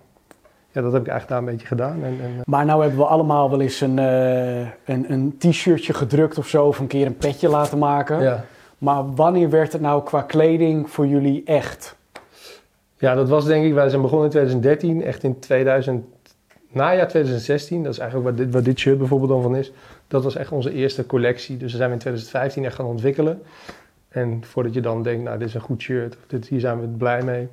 ja, dat heb ik eigenlijk daar een beetje gedaan. En, en, maar nou hebben we allemaal wel eens een, een, een t-shirtje gedrukt of zo, of een keer een petje laten maken. ja. Maar wanneer werd het nou qua kleding voor jullie echt? Ja, dat was denk ik, wij zijn begonnen in 2013, echt in 2000, najaar 2016. Dat is eigenlijk waar dit, waar dit shirt bijvoorbeeld dan van is. Dat was echt onze eerste collectie. Dus daar zijn we in 2015 echt gaan ontwikkelen. En voordat je dan denkt, nou dit is een goed shirt, of dit, hier zijn we blij mee.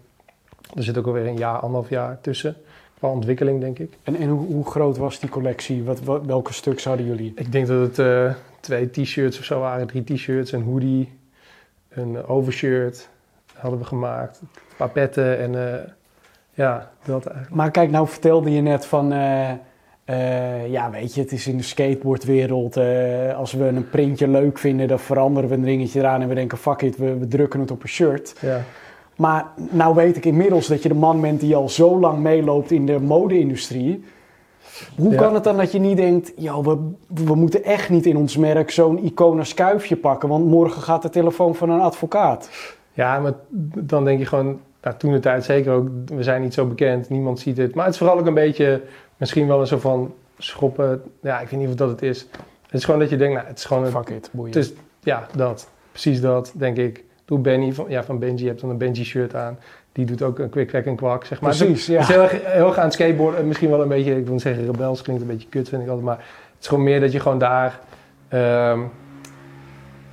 Er zit ook alweer een jaar, anderhalf jaar tussen. Qua ontwikkeling, denk ik. En, en hoe, hoe groot was die collectie? Wat, wat, welke stuks hadden jullie? Ik denk dat het uh, twee t-shirts of zo waren. Drie t-shirts, een hoodie, een overshirt hadden we gemaakt. Een paar petten en uh, ja, dat eigenlijk. Maar kijk, nou vertelde je net van... Uh, uh, ja, weet je, het is in de skateboardwereld. als we een printje leuk vinden, dan veranderen we een ringetje eraan... en we denken, fuck it, we, we drukken het op een shirt. Ja. Maar nou weet ik inmiddels dat je de man bent die al zo lang meeloopt in de mode-industrie. Hoe Ja. kan het dan dat je niet denkt, joh, we, we moeten echt niet in ons merk zo'n icoon als kuifje pakken, want morgen gaat de telefoon van een advocaat. Ja, maar dan denk je gewoon, nou, toen de tijd zeker ook, we zijn niet zo bekend, niemand ziet het. Maar het is vooral ook een beetje, misschien wel een soort van schoppen. Ja, ik weet niet of dat het is. Het is gewoon dat je denkt, nou, het is gewoon een, Fuck it, boeien. het is, ja, dat. Precies dat, denk ik. Doe Benny van, ja, van Benji, je hebt dan een Benji shirt aan. Die doet ook een quick, kwek en kwak, zeg maar. Precies, ja. Het is heel, erg- heel erg aan het skateboarden. Misschien wel een beetje, ik wil niet zeggen rebels, klinkt een beetje kut, vind ik altijd. Maar het is gewoon meer dat je gewoon daar, ehm,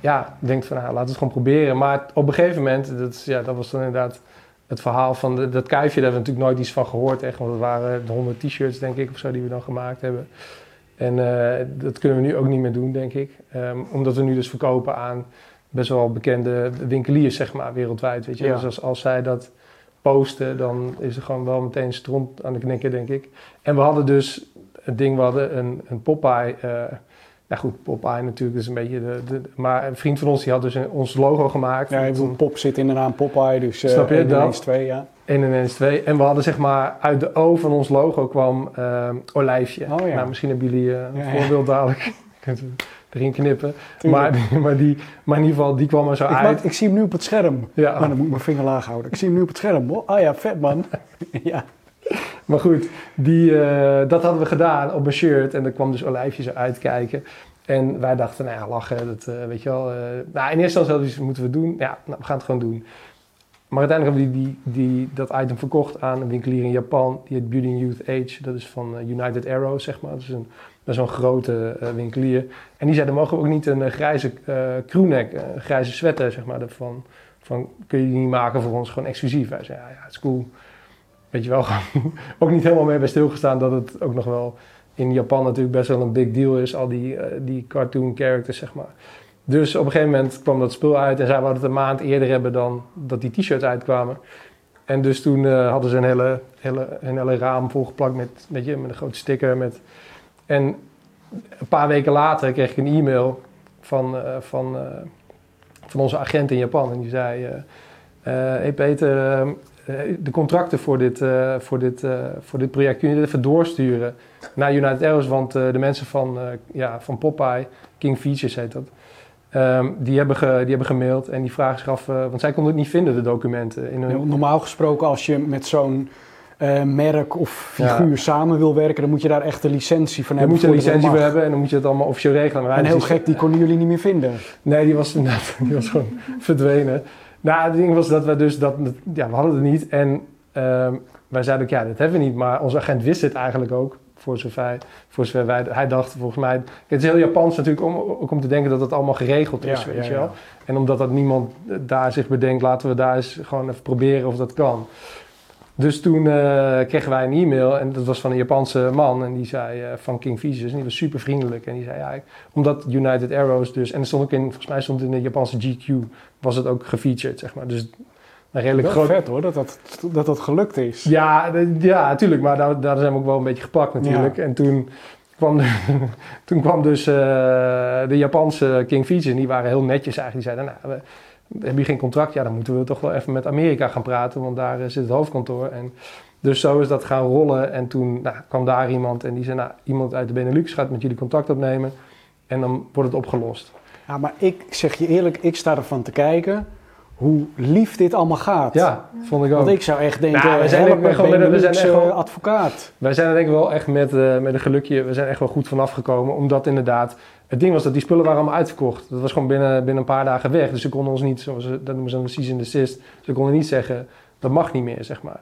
ja, denkt van, nou, laten we het gewoon proberen. Maar op een gegeven moment, dat, is- ja, dat was dan inderdaad het verhaal van de, dat kuifje. Daar hebben we natuurlijk nooit iets van gehoord, echt. Want het waren de 100 t-shirts, denk ik, of zo, die we dan gemaakt hebben. En eh, dat kunnen we nu ook niet meer doen, denk ik. Ehm, omdat we nu dus verkopen aan best wel bekende winkeliers, zeg maar, wereldwijd. Weet je? Ja. Dus als, als zij dat posten, dan is er gewoon wel meteen stront aan de knikken, denk ik. En we hadden dus het ding, we hadden een, een Popeye. eh nou goed, Popeye natuurlijk, is een beetje de, de... Maar een vriend van ons, die had dus een, ons logo gemaakt. ja, bedoel, pop zit in de naam Popeye, dus eh Snap je, één dat? ineens twee, ja. 1 en 1 is 2. En we hadden zeg maar, uit de O van ons logo kwam ehm olijfje. Oh ja. Nou, misschien hebben jullie eh, een Ja, ja. voorbeeld dadelijk. Kunt u erin knippen. Tuurlijk. Maar, maar, die, maar in ieder geval, die kwam er zo Ik, uit. maak- ik zie hem nu op het scherm. Ja, Maar dan moet ik mijn vinger laag houden. Ik zie hem nu op het scherm. Oh, ah ja, vet man. ja. Maar goed, die, eh, dat hadden we gedaan op een shirt. En er kwam dus olijfje uitkijken. En wij dachten, nou ja, lachen, dat eh, weet je wel. eh, nou, in eerste instantie moeten we doen. Ja, nou, we gaan het gewoon doen. Maar uiteindelijk hebben we die, die, die, dat item verkocht aan een winkelier in Japan. Die heet Beauty Youth Age. Dat is van United Arrow, zeg maar. Dat is een best wel grote winkelier. En die zeiden, mogen we ook niet een grijze crewneck, grijze sweater, zeg maar. Van, van, kun je die niet maken voor ons, gewoon exclusief? Wij zeiden, ja, ja, het is cool. Weet je wel, ook niet helemaal mee bij stilgestaan dat het ook nog wel in Japan natuurlijk best wel een big deal is. Al die, eh, die cartoon characters, zeg maar. Dus op een gegeven moment kwam dat spul uit en zij wouden het een maand eerder hebben dan dat die t-shirts uitkwamen. En dus toen eh, hadden ze een hele, hele, een hele raam volgeplakt met, weet je, met een grote sticker. Met... En een paar weken later kreeg ik een e-mail van, eh, van, van onze agent in Japan. En die zei, hey Peter, eh, eh, de contracten voor dit, eh, voor, dit, eh, voor dit project kun je dit even doorsturen naar United Arrows. Want eh, de mensen van, eh, ja, van Popeye, King Features heet dat, ehm, die, hebben ge, die hebben gemaild en die vragen zich af, eh, want zij konden het niet vinden, de documenten. In hun, Normaal gesproken, als je met zo'n eh, merk of figuur samen wil werken, dan moet je daar echt een licentie van hebben. moet je een licentie voor hebben en dan moet je het allemaal officieel regelen. Maar En heel dus- gek, die konden jullie niet meer vinden. Nee, die was, inderdaad- die was gewoon verdwenen. Nou, het ding was dat we dus dat, ja, we hadden het niet. En ehm, wij zeiden ook, ja, dat hebben we niet. Maar onze agent wist het eigenlijk ook. Voor zover, hij- voor zover wij, hij dacht volgens mij, het is heel Japans natuurlijk om, ook om te denken dat het allemaal geregeld is, Ja, weet ja, je wel. ja. En omdat dat niemand daar zich bedenkt, laten we daar eens gewoon even proberen of dat kan. Dus toen uh, kregen wij een e-mail en dat was van een Japanse man en die zei uh, van King Visus en die was super vriendelijk en die zei ja, omdat United Arrows dus en er stond ook in, volgens mij stond in de Japanse GQ was het ook gefeatured zeg maar, dus een redelijk groot... vet hoor, dat dat, dat dat gelukt is. Ja, ja, natuurlijk, maar daar, daar zijn we ook wel een beetje gepakt natuurlijk. En toen kwam, toen kwam dus uh, de Japanse King Visus en die waren heel netjes eigenlijk, die zeiden nou heb je geen contract? Ja, dan moeten we toch wel even met Amerika gaan praten, want daar zit het hoofdkantoor. En dus zo is dat gaan rollen. En toen nou, kwam daar iemand en die zei, nou, iemand uit de Benelux gaat met jullie contact opnemen. En dan wordt het opgelost. Ja, maar ik zeg je eerlijk, ik sta ervan te kijken hoe lief dit allemaal gaat. Ja, vond ik ook. Want ik zou echt denken, nou, we zijn help, met, met, we zijn echt wel, advocaat. Wij zijn er denk ik wel echt met, uh, met een gelukje, we zijn echt wel goed vanaf gekomen. Omdat inderdaad, het ding was dat die spullen waren allemaal uitverkocht. Dat was gewoon binnen, binnen een paar dagen weg. Dus ze konden ons niet, zoals dat noemen ze een cease and desist. Ze konden niet zeggen, dat mag niet meer, zeg maar.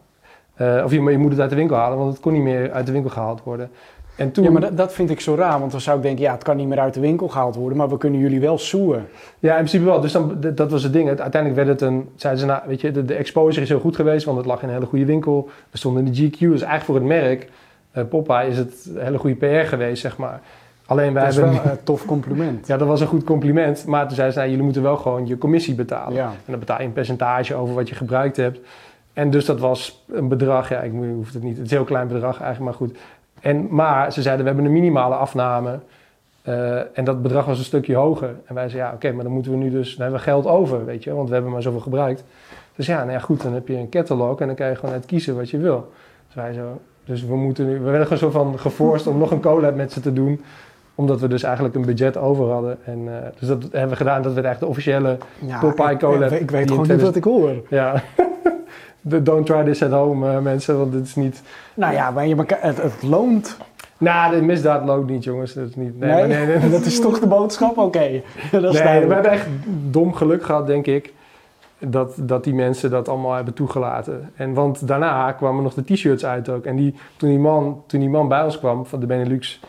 Uh, of je, je moet het uit de winkel halen, want het kon niet meer uit de winkel gehaald worden. En toen... Ja, maar dat, dat, vind ik zo raar, want dan zou ik denken, ja, het kan niet meer uit de winkel gehaald worden, maar we kunnen jullie wel soeën. Ja, in principe wel. Dus dan, dat was het ding. Uiteindelijk werd het een, zeiden ze, nou, weet je, de, de, exposure is heel goed geweest, want het lag in een hele goede winkel. We stonden in de GQ, dus eigenlijk voor het merk, uh, Popeye, is het een hele goede PR geweest, zeg maar. Alleen wij dat hebben... wel een tof compliment. ja, dat was een goed compliment. Maar toen zeiden ze, nou, jullie moeten wel gewoon je commissie betalen. Ja. En dan betaal je een percentage over wat je gebruikt hebt. En dus dat was een bedrag, ja, ik hoef het niet, het is een heel klein bedrag eigenlijk, maar goed. En, maar ze zeiden, we hebben een minimale afname. Uh, en dat bedrag was een stukje hoger. En wij zeiden, ja, oké, maar dan moeten we nu dus, dan hebben we geld over, weet je, want we hebben maar zoveel gebruikt. Dus ja, nou ja, goed, dan heb je een catalog en dan kan je gewoon uit kiezen wat je wil. Dus wij zo, dus we moeten nu, we werden gewoon zo van geforst om nog een collab met ze te doen omdat we dus eigenlijk een budget over hadden. En, uh, dus dat hebben we gedaan. Dat werd echt de officiële ja, Popeye collab. Ik, ik weet gewoon niet wat ik hoor. Ja. Don't try this at home, uh, mensen, want het is niet... Nou ja, maar je, het, het loont. Nou, de misdaad loont niet, jongens. Dat is niet... Nee, nee, nee, dat is toch de boodschap? Oké. Okay. nee, we hebben echt dom geluk gehad, denk ik. Dat, dat die mensen dat allemaal hebben toegelaten. En, want daarna kwamen nog de t-shirts uit ook. En die, toen, die man, toen die man bij ons kwam, van de Benelux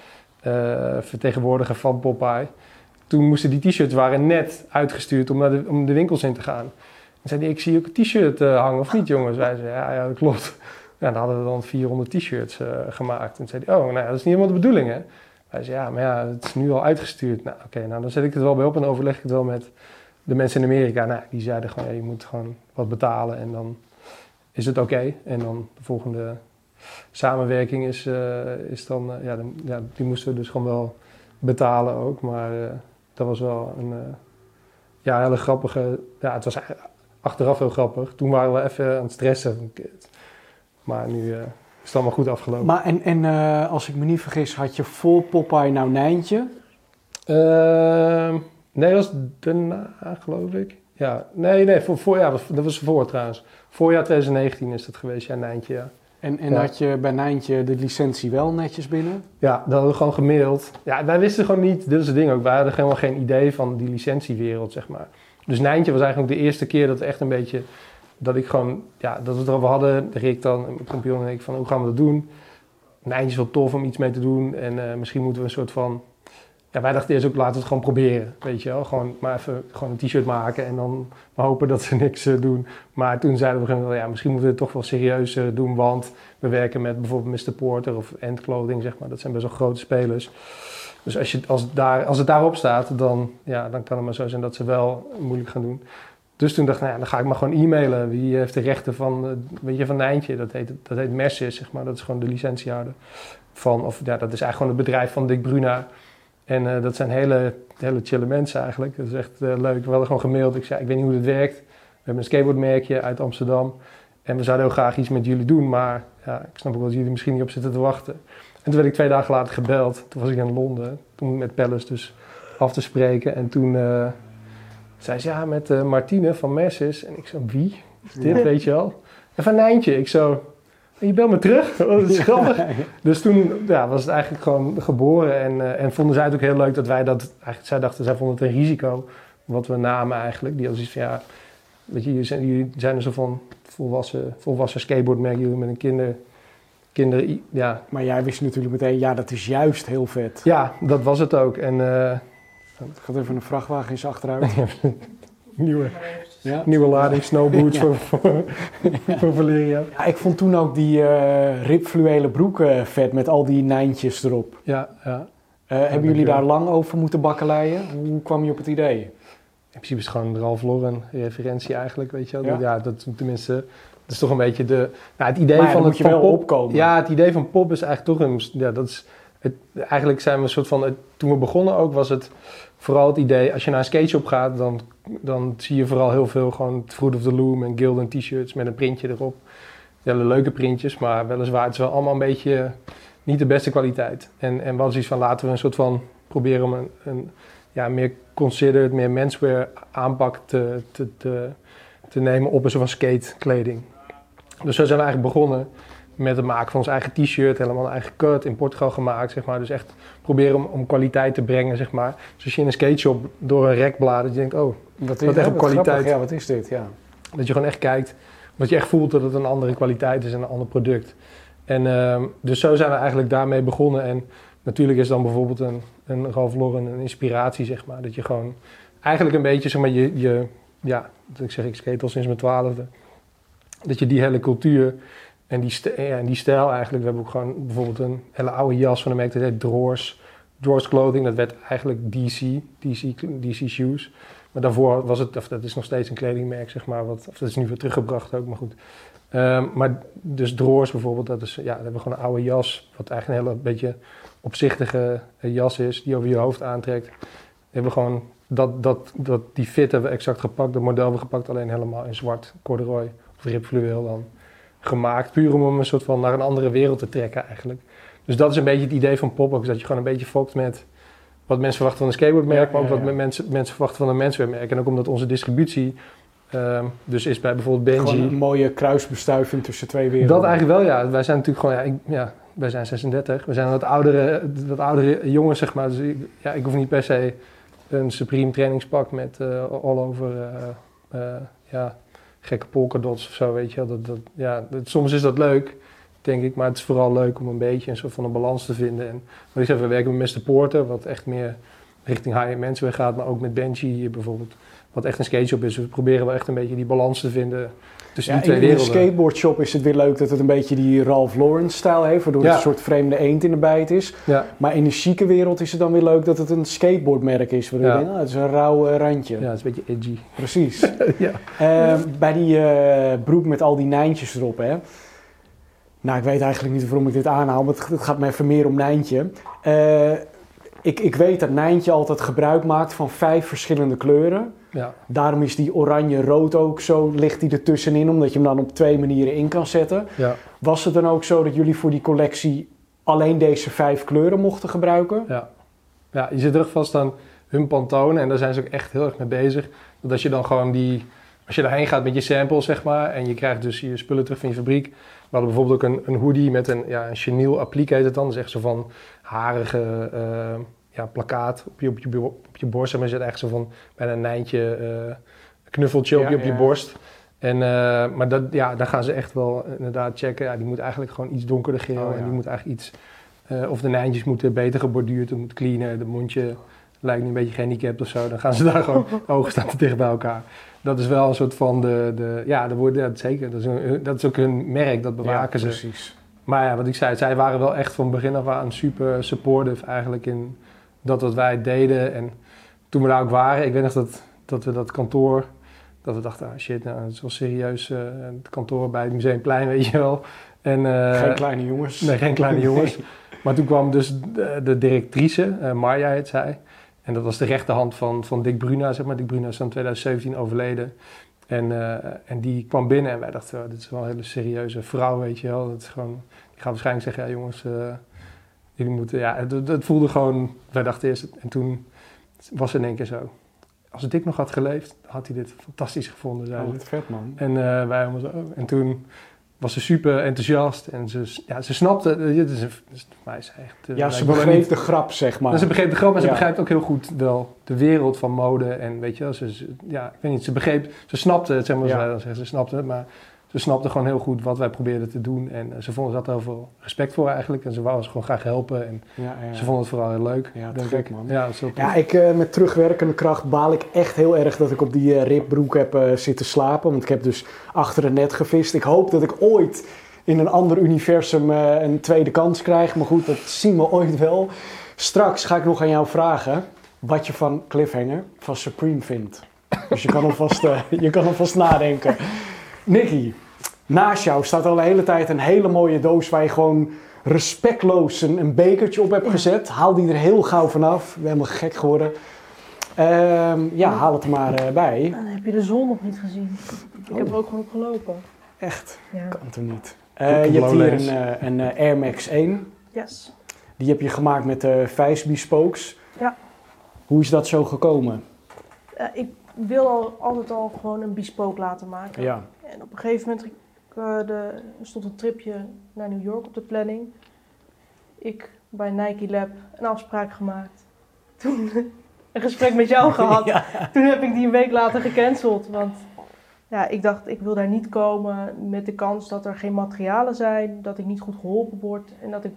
uh, vertegenwoordiger van Popeye... Toen moesten die t-shirts waren net uitgestuurd om, naar de, om de winkels in te gaan. Zei hij, ik zie ook een t-shirt uh, hangen, of niet jongens? Wij zeiden, ja, ja dat klopt. Ja, dan hadden we dan 400 t-shirts uh, gemaakt. En zei hij, oh, nou dat is niet helemaal de bedoeling, hè? Wij zeiden, ja, maar ja, het is nu al uitgestuurd. Nou, oké, nou dan zet ik het wel bij op en overleg ik het wel met de mensen in Amerika. Nou, die zeiden gewoon, ja, je moet gewoon wat betalen en dan is het oké. En dan de volgende samenwerking is, uh, is dan, ja, ja, die moesten we dus gewoon wel betalen ook. Maar dat was wel een ja, hele grappige. Ja, het was achteraf heel grappig. Toen waren we even aan het stressen. Maar nu uh, is het allemaal goed afgelopen. Maar en, en uh, als ik me niet vergis, had je voor Popeye nou Nijntje? Uh, nee, dat was daarna, geloof ik. Ja, nee, nee, voor, voor, ja, dat was voor trouwens. Voorjaar 2019 is dat geweest, ja, Nijntje, ja. En, en had je bij Nijntje de licentie wel netjes binnen? Ja, dat hadden we gewoon gemaild. Ja, wij wisten gewoon niet, dit is het ding ook, wij hadden helemaal geen idee van die licentiewereld, zeg maar. Dus Nijntje was eigenlijk de eerste keer dat echt een beetje, dat ik gewoon, ja, dat we het erover hadden, Rick dan, mijn kampioen en ik, van hoe gaan we dat doen? Nijntje is wel tof om iets mee te doen en uh, misschien moeten we een soort van, ja, wij dachten eerst ook, laten we het gewoon proberen, weet je wel. Gewoon maar even gewoon een t-shirt maken en dan maar hopen dat ze niks uh, doen. Maar toen zeiden we, ja, misschien moeten we het toch wel serieus uh, doen, want we werken met bijvoorbeeld Mr. Porter of End Clothing, zeg maar. Dat zijn best wel grote spelers. Dus als, je, als, daar, als het daarop staat, dan, ja, dan kan het maar zo zijn dat ze wel moeilijk gaan doen. Dus toen dacht ik, nou ja, dan ga ik maar gewoon e-mailen. Wie heeft de rechten van, uh, weet je, van Nijntje? Dat heet, dat heet Mercis, zeg maar. Dat is gewoon de licentiehouder van, of ja, dat is eigenlijk gewoon het bedrijf van Dick Bruna. En uh, dat zijn hele, hele chille mensen eigenlijk. Dat is echt uh, leuk. We hadden gewoon gemaild. Ik zei, ik weet niet hoe dit werkt. We hebben een skateboardmerkje uit Amsterdam. En we zouden heel graag iets met jullie doen, maar ja, ik snap ook dat jullie misschien niet op zitten te wachten. En toen werd ik twee dagen later gebeld. Toen was ik in Londen, toen met Palace dus af te spreken. En toen uh, zei ze, ja, met uh, Martine van Messis. En ik zo, wie? Is dit, weet je wel? En van Nijntje. Ik zo, je belt me terug? Oh, dat is grappig. dus toen ja, was het eigenlijk gewoon geboren. En, uh, en vonden zij het ook heel leuk dat wij dat... Eigenlijk, zij dachten, zij vonden het een risico. Wat we namen eigenlijk. Die als iets van, ja... Weet je, jullie zijn, jullie zijn er zo van volwassen, volwassen skateboardmerk. Jullie met een kinder kinderen, ja. Maar jij wist natuurlijk meteen, ja, dat is juist heel vet. Ja, dat was het ook. En, uh, gaat even een vrachtwagen eens achteruit. Nieuwe. Ja. Nieuwe lading snowboots voor, voor, voor Valeria. Ja, ik vond toen ook die uh, ribfluwelen broeken vet met al die nijntjes erop. Ja, ja. Uh, hebben jullie daar lang over moeten bakkeleien? Hoe kwam je op het idee? In principe is het gewoon Ralph Lauren referentie eigenlijk, weet je wel. Ja, ja dat tenminste, dat is toch een beetje de... Nou, het idee van het je wel pop, opkomen. Ja, het idee van pop is eigenlijk toch een... Ja, dat is, het, eigenlijk zijn we een soort van... toen we begonnen ook was het vooral het idee... Als je naar een skateshop gaat, dan, dan zie je vooral heel veel gewoon Fruit of the Loom en Gildan t-shirts met een printje erop. Hele leuke printjes, maar weliswaar het is wel allemaal een beetje niet de beste kwaliteit. En, en wat is iets van laten we een soort van proberen om een, een ja, meer considered, meer menswear aanpak te, te, te, te nemen op een soort van skatekleding. Dus zo zijn we eigenlijk begonnen met het maken van ons eigen t-shirt, helemaal een eigen cut in Portugal gemaakt, zeg maar. Dus echt proberen om, om kwaliteit te brengen, zeg maar. Dus als je in een skateshop door een rek bladert, je denkt, oh, wat, is, echt kwaliteit. Ja, wat is dit, ja. Dat je gewoon echt kijkt, dat je echt voelt dat het een andere kwaliteit is en een ander product. En uh, dus zo zijn we eigenlijk daarmee begonnen. En natuurlijk is dan bijvoorbeeld een, een Ralph Lauren een inspiratie, zeg maar. Dat je gewoon eigenlijk een beetje, zeg maar, je, je ja, dat ik zeg, ik skate al sinds mijn twaalfde. Dat je die hele cultuur en die, ja, en die stijl eigenlijk, we hebben ook gewoon bijvoorbeeld een hele oude jas van de merk, dat heet Drawers. Drawers Clothing, dat werd eigenlijk DC, DC, DC Shoes. Maar daarvoor was het, of dat is nog steeds een kledingmerk, zeg maar, wat, of dat is nu weer teruggebracht ook, maar goed. Um, maar dus Droors bijvoorbeeld, dat is, ja, dat hebben we gewoon een oude jas, wat eigenlijk een hele beetje opzichtige jas is, die over je hoofd aantrekt. We hebben gewoon dat, dat, dat, die fit hebben we exact gepakt, dat model hebben we gepakt, alleen helemaal in zwart, corduroy ribfluweel dan gemaakt. Puur om hem een soort van naar een andere wereld te trekken eigenlijk. Dus dat is een beetje het idee van pop-up, dat je gewoon een beetje fokt met wat mensen verwachten van een skateboardmerk, maar ook wat mensen, mensen verwachten van een menswearmerk. En ook omdat onze distributie Um, dus is bij bijvoorbeeld Benji... Gewoon een mooie kruisbestuiving tussen twee werelden. Dat eigenlijk wel, ja. Wij zijn natuurlijk gewoon... Ja, ik, ja wij zijn 36. We zijn wat oudere, wat oudere jongens, zeg maar. Dus ik, ja, ik hoef niet per se een Supreme trainingspak met uh, all over... Uh, uh, ja, gekke polkadots of zo, weet je dat, dat, ja, Soms is dat leuk, denk ik. Maar het is vooral leuk om een beetje een soort van een balans te vinden. En wat ik we werken met Mr. Porter, wat echt meer richting high-end mensen gaat. Maar ook met Benji bijvoorbeeld wat echt een skateshop is. Dus we proberen wel echt een beetje die balans te vinden tussen die twee werelden. In een skateboardshop is het weer leuk dat het een beetje die Ralph Lauren stijl heeft, waardoor het een soort vreemde eend in de bijt is. Ja. Maar in de chique wereld is het dan weer leuk dat het een skateboardmerk is, waardoor je denkt, nou, het is een rauw uh, randje. Ja, het is een beetje edgy. Precies. ja. Uh, bij die uh, broek met al die nijntjes erop, hè. Nou, ik weet eigenlijk niet waarom ik dit aanhaal, maar het gaat me even meer om Nijntje. Uh, ik, ik weet dat Nijntje altijd gebruik maakt van vijf verschillende kleuren. Ja. Daarom is die oranje-rood ook zo, ligt die ertussenin, omdat je hem dan op twee manieren in kan zetten. Ja. Was het dan ook zo dat jullie voor die collectie alleen deze vijf kleuren mochten gebruiken? Ja, ja je zit terug vast aan hun pantonen en daar zijn ze ook echt heel erg mee bezig. Dat als je dan gewoon die, als je daarheen gaat met je samples, zeg maar, en je krijgt dus je spullen terug van je fabriek. We hadden bijvoorbeeld ook een, een hoodie met een, ja, een chenille applique heet het dan. Dat is echt zo van harige... Uh, ja, plakkaat op je, op je, op je borst. En je zit echt zo van bijna een nijntje, uh, knuffeltje op, je, op je borst. En, uh, maar dat, ja, daar gaan ze echt wel inderdaad checken. Ja, die moet eigenlijk gewoon iets donkerder geel. Oh, en die moet eigenlijk iets... Uh, of de nijntjes moeten beter geborduurd, het moet cleaner. De mondje lijkt nu een beetje gehandicapt of zo. Dan gaan ze daar gewoon ogen staan te dicht bij elkaar. Dat is wel een soort van de... de ja, de ja, zeker. Dat is, een, dat is ook hun merk, dat bewaken ja, precies. Maar ja, wat ik zei, zij waren wel echt van begin af aan super supportive eigenlijk in dat wat wij deden. En toen we daar ook waren, ik weet nog dat, dat we dat kantoor, dat we dachten, ah shit, nou, het is wel serieus, uh, het kantoor bij het Museumplein, weet je wel. En, uh, geen kleine jongens. Nee, geen kleine jongens. Maar toen kwam dus de, de directrice, uh, Marja heet zij. En dat was de rechterhand van, van Dick Bruna, zeg maar. Dick Bruna is in 2017 overleden. En, en die kwam binnen en wij dachten, oh, dit is wel een hele serieuze vrouw, weet je wel. Dat is gewoon, die gaat waarschijnlijk zeggen, ja jongens, Jullie moeten, ja, het, voelde gewoon, wij dachten eerst, en toen was het in één keer zo. Als Dick nog had geleefd, had hij dit fantastisch gevonden. Zei oh, vet man. En uh, wij allemaal zo. En toen was ze super enthousiast en ze, ja, ze snapte, dit is, is, mij is echt... Uh, ja, ze begreep de grap, zeg maar. ze begreep de grap en ze begrijpt ook heel goed wel de wereld van mode en weet je wel, ze, ja, ik weet niet, ze begreep, ze snapte het, zeg maar, ja. ze, ze snapte het, maar ze snapte gewoon heel goed wat wij probeerden te doen. En ze vonden dat heel veel respect voor eigenlijk. En ze wou ons gewoon graag helpen. En Ja, ja. ze vonden het vooral heel leuk. Ja, denk gek, ik. man. Ja, dat is heel Ja, ik, eh, met terugwerkende kracht baal ik echt heel erg dat ik op die eh, ribbroek heb eh, zitten slapen. Want ik heb dus achter het net gevist. Ik hoop dat ik ooit in een ander universum eh, een tweede kans krijg. Maar goed, dat zien we ooit wel. Straks ga ik nog aan jou vragen wat je van Cliffhanger, van Supreme vindt. Dus je kan alvast, eh, je kan alvast nadenken. Nicky, naast jou staat al de hele tijd een hele mooie doos waar je gewoon respectloos een, een bekertje op hebt gezet. Haal die er heel gauw vanaf. Ik ben helemaal gek geworden. Ehm, ja, haal het er maar eh, bij. Dan heb je de zon nog niet gezien. Ik heb er ook gewoon op gelopen. Echt, Ja. kan toch niet. Eh, je hebt hier een, eh, een Air Max 1. Yes. Die heb je gemaakt met de vijf bespokes. Ja. Hoe is dat zo gekomen? Eh, ik wil al, altijd al gewoon een bespoke laten maken. Ja. En op een gegeven moment de, er stond een tripje naar New York op de planning. Ik bij Nike Lab een afspraak gemaakt. Toen een gesprek met jou gehad. Ja. Toen heb ik die een week later gecanceld. Want ja, ik dacht, ik wil daar niet komen met de kans dat er geen materialen zijn. Dat ik niet goed geholpen word. En dat ik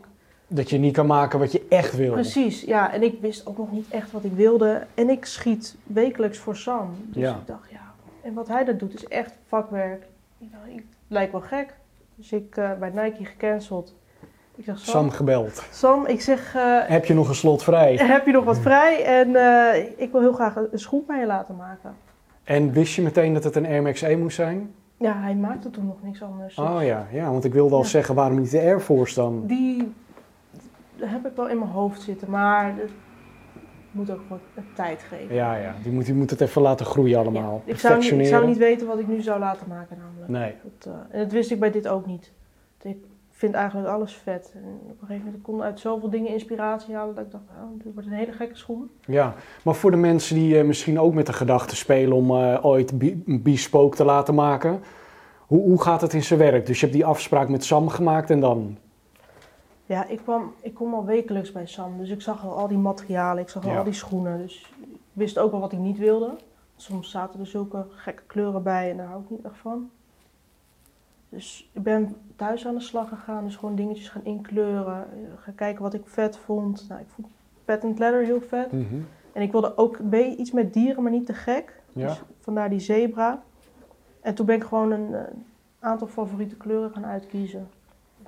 Dat je niet kan maken wat je echt wil. Precies, ja. En ik wist ook nog niet echt wat ik wilde. En ik schiet wekelijks voor Sam. Dus Ja. ik dacht, ja. En wat hij dat doet is echt vakwerk. Ik dacht, ik lijkt wel gek. Dus ik eh, bij Nike gecanceld. Ik zeg, Sam, Sam gebeld. Sam ik zeg, eh, Heb je nog een slot vrij? heb je nog wat vrij? En eh, ik wil heel graag een schoen bij je laten maken. En wist je meteen dat het een Air Max 1 moest zijn? Ja, hij maakte toen nog niks anders. Oh ja, ja want ik wilde al Ja. zeggen, waarom niet de Air Force dan? Die heb ik wel in mijn hoofd zitten. Maar moet ook wat tijd geven. Ja, ja, die moet, die moet het even laten groeien allemaal. Ja, ik, zou niet, ik zou niet weten wat ik nu zou laten maken namelijk. Nee. Dat, eh, en dat wist ik bij dit ook niet. Ik vind eigenlijk alles vet. En op een gegeven moment kon ik uit zoveel dingen inspiratie halen dat ik dacht, oh, dit wordt een hele gekke schoen. Ja, maar voor de mensen die eh, misschien ook met de gedachte spelen om eh, ooit een bespoke te laten maken, hoe, hoe gaat het in zijn werk? Dus je hebt die afspraak met Sam gemaakt en dan? Ja, ik kwam, ik kom al wekelijks bij Sam, dus ik zag al al die materialen, ik zag al Ja. al die schoenen. Dus ik wist ook wel wat ik niet wilde. Soms zaten er zulke gekke kleuren bij en daar hou ik niet echt van. Dus ik ben thuis aan de slag gegaan, dus gewoon dingetjes gaan inkleuren. eh, Gaan kijken wat ik vet vond. Nou, ik vond patent leather heel vet. En ik wilde ook iets met dieren, maar niet te gek. Ja. Dus vandaar die zebra. En toen ben ik gewoon een eh, aantal favoriete kleuren gaan uitkiezen.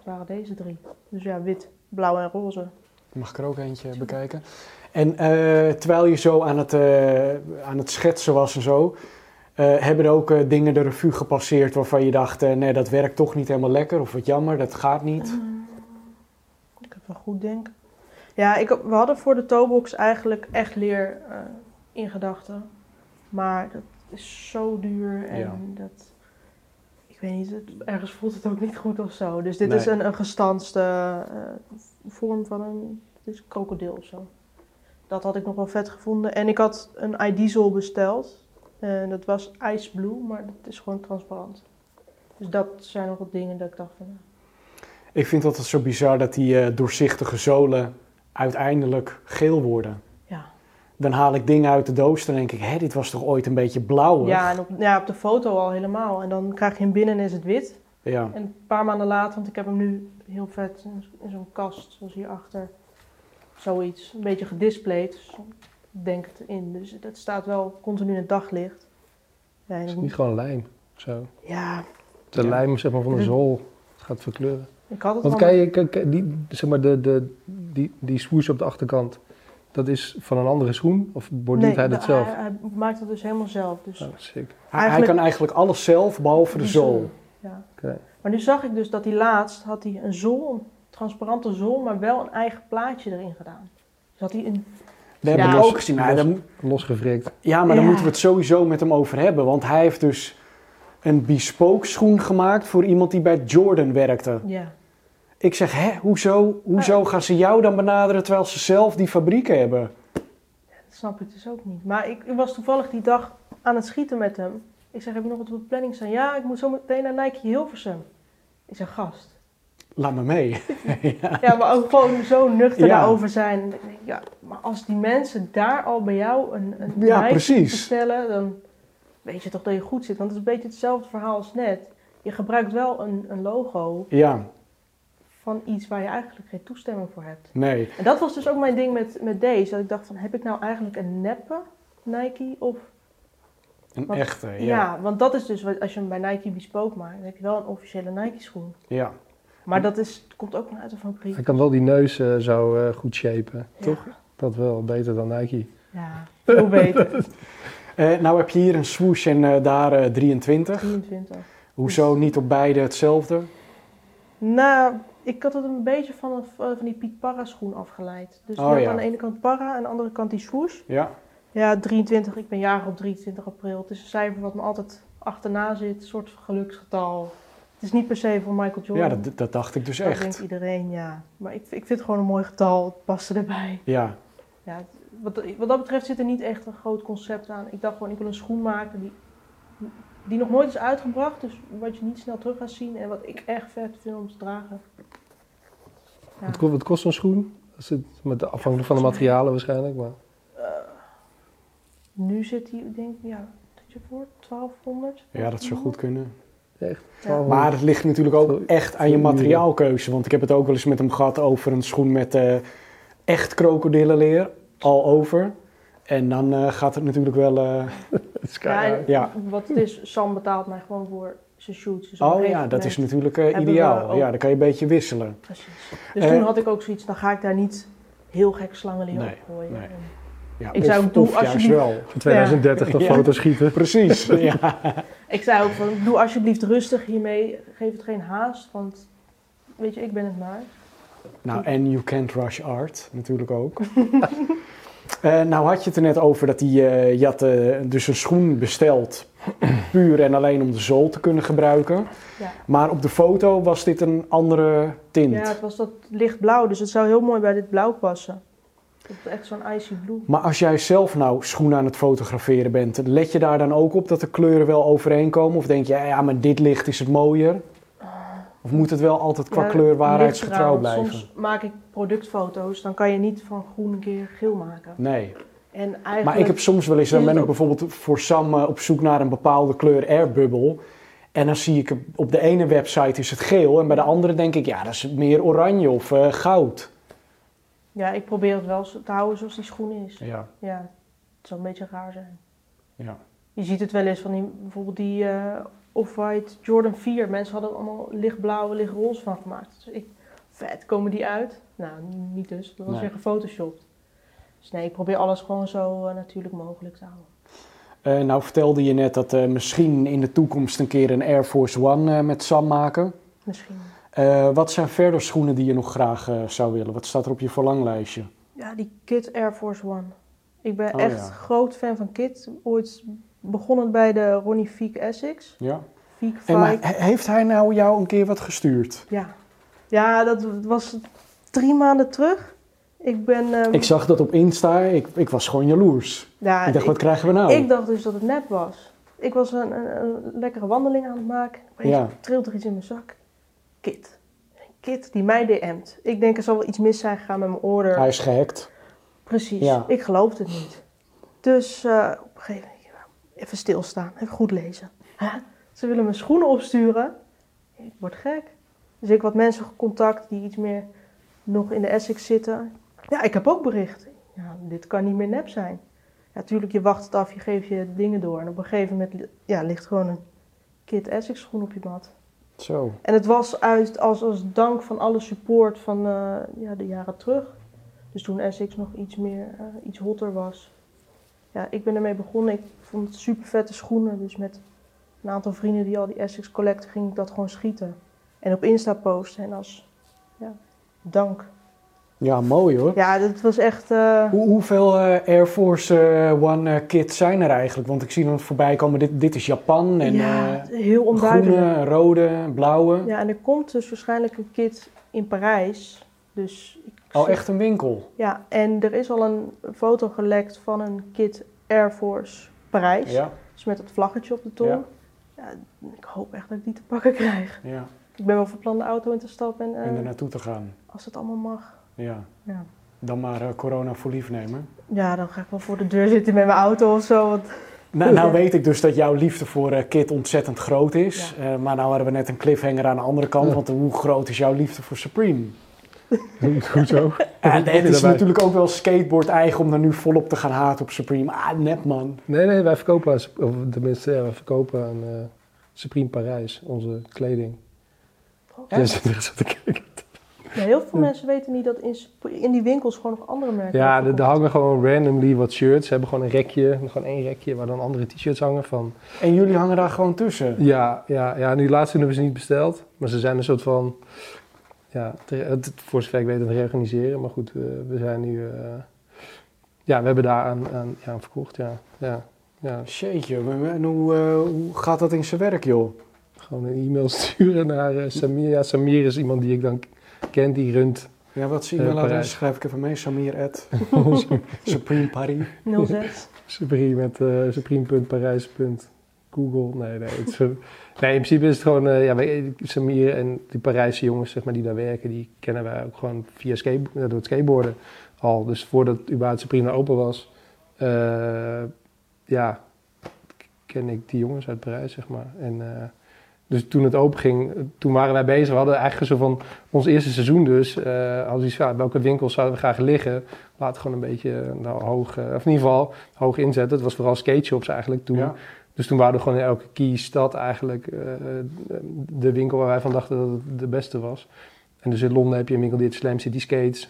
Dat waren deze drie. Dus ja, wit, blauw en roze. Mag ik er ook eentje bekijken? En eh, terwijl je zo aan het, eh, aan het schetsen was en zo, eh, hebben er ook dingen de revue gepasseerd waarvan je dacht, nee, dat werkt toch niet helemaal lekker of wat jammer, dat gaat niet. Ik heb wel goed denken. Ja, ik, we hadden voor de toebox eigenlijk echt leer in gedachten. Maar dat is zo duur en Ja. dat... Ik weet niet, het- ergens voelt het ook niet goed of zo. Dus dit Nee. is een, een gestanste eh, vorm van een... Het is een krokodil of zo. Dat had ik nog wel vet gevonden. En ik had een iDiesel besteld. En dat was ice blue, maar dat is gewoon transparant. Dus dat zijn nog wat dingen dat ik dacht van... Ik vind het altijd zo bizar dat die eh, doorzichtige zolen uiteindelijk geel worden. Dan haal ik dingen uit de doos, dan denk ik, hé, dit was toch ooit een beetje blauwig? Ja, en op, ja, op de foto al helemaal. En dan krijg je hem binnen en is het wit. Ja. En een paar maanden later, want ik heb hem nu heel vet in, zo'n kast, zoals hierachter. Zoiets, een beetje gedisplayed. Dus ik denk het in. Dus dat staat wel continu in het daglicht. Ja, Het is niet gewoon lijm. Zo. ja De Ja. lijm zeg maar, van de zool gaat verkleuren. ik had het Want kijk, die, zeg maar, de, de, die, die swoosh op de achterkant, dat is van een andere schoen? Of borduurt hij dat zelf? Hij, hij maakt het dus helemaal zelf. Dus Oh, sick. Hij, hij kan eigenlijk alles zelf, behalve de zool. Ja. Oké. Maar nu zag ik dus dat hij laatst had hij een zool, een transparante zool, maar wel een eigen plaatje erin gedaan. Dus had hij een Dat heb Ja. ik ook gezien. Maar dan, Losgevrikt. ja, maar dan moeten we het sowieso met hem over hebben. Want hij heeft dus een bespoke schoen gemaakt voor iemand die bij Jordan werkte. ja, Ik zeg, hè, hoezo, hoezo gaan ze jou dan benaderen terwijl ze zelf die fabrieken hebben? Dat snap ik dus ook niet. Maar ik, ik was toevallig die dag aan het schieten met hem. Ik zeg, heb je nog wat op de planning staan? Ja, ik moet zo meteen naar Nike Hilversum. Ik zeg, gast. Laat me mee. Ja, maar ook gewoon zo nuchter Ja. daarover zijn. Ja, maar als die mensen daar al bij jou een, een Ja, Nike precies. bestellen, dan weet je toch dat je goed zit. Want het is een beetje hetzelfde verhaal als net. je gebruikt wel een, een logo Ja, van iets waar je eigenlijk geen toestemming voor hebt. nee. En dat was dus ook mijn ding met, met deze. Dat ik dacht van, heb ik nou eigenlijk een neppe Nike? Of, Een Want- echte, ja. ja. want dat is dus, wat- als je hem bij Nike bespook maakt, dan heb je wel een officiële Nike schoen. ja. Maar dat is, komt ook maar uit de fabriek. Hij kan wel die neus eh, zo eh, goed shapen. Toch? Dat wel, beter dan Nike. ja veel beter. Eh, nou heb je hier een swoosh en eh, daar eh, 23. 23. Hoezo niet op beide hetzelfde? Nou, ik had het een beetje van, een, van die Piet Parra schoen afgeleid. Dus je Oh, hebt ja. aan de ene kant Parra en aan de andere kant die swoosh. Ja, Ja, 23. Ik ben jarig op 23 april. Het is een cijfer wat me altijd achterna zit. Een soort geluksgetal. Het is niet per se voor Michael Jordan. ja dat, dat dacht ik dus Dat denkt echt. iedereen, ja. Maar ik, ik vind het gewoon een mooi getal. Het past erbij. Ja, Ja, wat, wat dat betreft zit er niet echt een groot concept aan. Ik dacht gewoon, ik wil een schoen maken die, die nog nooit is uitgebracht. Dus wat je niet snel terug gaat zien. En wat ik echt vet vind om te dragen. Ja. Wat, ko- wat kost zo'n schoen? Dat zit met, afhankelijk van de materialen waarschijnlijk. Maar. Eh, nu zit hij, ik denk ja, dat je voor 1200. ja, dat zou goed kunnen. Echt? Ja. Maar het ligt natuurlijk ook echt aan je materiaalkeuze. Want ik heb het ook wel eens met hem gehad over een schoen met eh, echt krokodillenleer. Al over. En dan eh, gaat het natuurlijk wel... eh, Ja. Ja. wat het is, Sam betaalt mij gewoon voor zijn shoots. Dus oh ja, dat is natuurlijk eh, ideaal. ook- Ja, dan kan je een beetje wisselen. Precies. Dus Eh, toen had ik ook zoiets, dan ga ik daar niet heel gek slangenleer Nee, op gooien. nee. Ja, Ik zou hem doen of juist alsjeblieft. wel. In 2030 nog Ja. foto's schieten. Precies, ja. Ik zei ook van, doe alsjeblieft rustig hiermee. Geef het geen haast, want weet je, ik ben het maar. Nou, en You Can't Rush Art natuurlijk ook. Eh, nou had je het er net over dat hij, eh, je had eh, dus een schoen besteld, puur en alleen om de zool te kunnen gebruiken. Ja. Maar op de foto was dit een andere tint. Ja, het was dat lichtblauw, dus het zou heel mooi bij dit blauw passen. Het echt zo'n icy blue. Maar als jij zelf nou schoenen aan het fotograferen bent, let je daar dan ook op dat de kleuren wel overeenkomen? Of denk je, ja maar dit licht is het mooier? Of moet het wel altijd qua Ja, kleur waarheidsgetrouw blijven? Soms maak ik productfoto's, dan kan je niet van groen een keer geel maken. Nee. En eigenlijk... Maar ik heb soms wel eens, dan ben ik bijvoorbeeld voor Sam eh, op zoek naar een bepaalde kleur airbubbel. En dan zie ik op de ene website is het geel en bij de andere denk ik, ja, dat is meer oranje of eh, goud. Ja, ik probeer het wel te houden zoals die schoen is. Ja, Ja, het zou een beetje raar zijn. ja. Je ziet het wel eens van die, bijvoorbeeld die eh, Off-White Jordan 4. Mensen hadden er allemaal lichtblauwe, lichtroze van gemaakt. Dus ik, vet, komen die uit? Nou, niet dus. Dat was Nee. weer gefotoshopt. Dus nee, ik probeer alles gewoon zo eh, natuurlijk mogelijk te houden. Eh, nou vertelde je net dat eh, misschien in de toekomst een keer een Air Force One met Sam maken. Misschien. Wat zijn verder schoenen die je nog graag zou willen? Wat staat er op je verlanglijstje? Ja, die Kit Air Force One. Ik ben Oh, echt ja. groot fan van Kit. Ooit begonnen bij de Ronnie Fiek Essex. Ja. Fiek En maar heeft hij nou jou een keer wat gestuurd? Ja. ja, dat was drie maanden terug. Ik ben... ehm, Ik zag dat op Insta, ik, ik was gewoon jaloers. ja, ik dacht, wat krijgen we nou? Ik dacht dus dat het nep was. Ik was een, een, een lekkere wandeling aan het maken. Opeens Ja. trilt er iets in mijn zak. Kit. Kit die mij DM't. Ik denk er zal wel iets mis zijn gegaan met mijn order. Hij is gehackt. Precies. Ja. Ik geloofde het niet. Dus eh, op een gegeven moment, even stilstaan, even goed lezen. Ze willen mijn schoenen opsturen. Ik word gek. Dus ik wat mensen contact die iets meer nog in de Essex zitten. Ja, ik heb ook berichten. Ja, dit kan niet meer nep zijn. Ja, tuurlijk, je wacht het af, je geeft je dingen door. En op een gegeven moment ja, ligt gewoon een Kit Essex schoen op je mat. Zo. En het was uit, als, als dank van alle support van eh, ja, de jaren terug. Dus toen Essex nog iets meer, eh, iets hotter was. Ja, ik ben ermee begonnen. Ik vond het super vette schoenen. Dus met een aantal vrienden die al die Essex collecten, ging ik dat gewoon schieten. En op Insta posten. En als ja, dank. Ja, mooi hoor. Ja, dat was echt... eh, Hoe, hoeveel eh, Air Force eh, One kits zijn er eigenlijk? Want ik zie dan voorbij komen, dit, dit is Japan en ja, heel onduidelijk. groene, rode, blauwe. Ja, en er komt dus waarschijnlijk een kit in Parijs. Dus ik Al zeg- echt een winkel. Ja, en er is al een foto gelekt van een kit Air Force Parijs. Ja, Dus met het vlaggetje op de tong. Ja. Ja. ik hoop echt dat ik die te pakken krijg. ja. Ik ben wel van plan de auto in te stappen en En er eh, naartoe te gaan. als het allemaal mag. Ja. Ja. Dan maar eh, corona voor lief nemen. ja, dan ga ik wel voor de deur zitten met mijn auto of zo. Want Nou, nou weet ik dus dat jouw liefde voor uh, Kit ontzettend groot is. Uh, maar nou hadden we net een cliffhanger aan de andere kant. Want hoe groot is jouw liefde voor Supreme? Goed zo. En het is natuurlijk ook wel skateboard eigen om daar nu volop te gaan haten op Supreme. Ah, net man. Nee, nee, wij verkopen, of tenminste, ja, wij verkopen aan uh, Supreme Parijs onze kleding. Oh. Ja, ja, heel veel mensen weten niet dat in, in, die winkels gewoon nog andere merken Ja, er hangen gewoon randomly wat shirts. Ze hebben gewoon een rekje, gewoon één rekje waar dan andere t-shirts hangen van. En jullie hangen daar gewoon tussen? Ja, ja, ja nu laatst hebben we ze niet besteld. Maar ze zijn een soort van ja, het, voor zover ik weet het reorganiseren. Maar goed, we, we zijn nu... Uh, ja, we hebben daar aan, aan, ja, aan verkocht, ja. ja, ja. En hoe, uh, hoe gaat dat in zijn werk, joh? Gewoon een e-mail sturen naar uh, Samir. Ja, Samir is iemand die ik dan ken, die runt... Ja, wat zie je uh, Schrijf ik even mee. Samir at Supreme Paris. 06. Supreme met uh, supreme.parijs.google. Nee, nee. Nee, in principe is het gewoon, uh, ja, wij, Samir en die Parijse jongens zeg maar, die daar werken, die kennen wij ook gewoon via skate, door het skateboarden al. Dus voordat überhaupt Prima open was, ja, ken ik die jongens uit Parijs, zeg maar. En, dus toen het open ging, toen waren wij bezig. We hadden eigenlijk zo van ons eerste seizoen dus. Uh, als iets, ja, welke winkels zouden we graag liggen? Laat gewoon een beetje nou, hoog, of in ieder geval hoog inzetten. Het was vooral skate shops eigenlijk toen. Dus toen waren we gewoon in elke key stad eigenlijk uh, de winkel waar wij van dachten dat het de beste was. En dus in Londen heb je een winkel die heet Slam City Skates.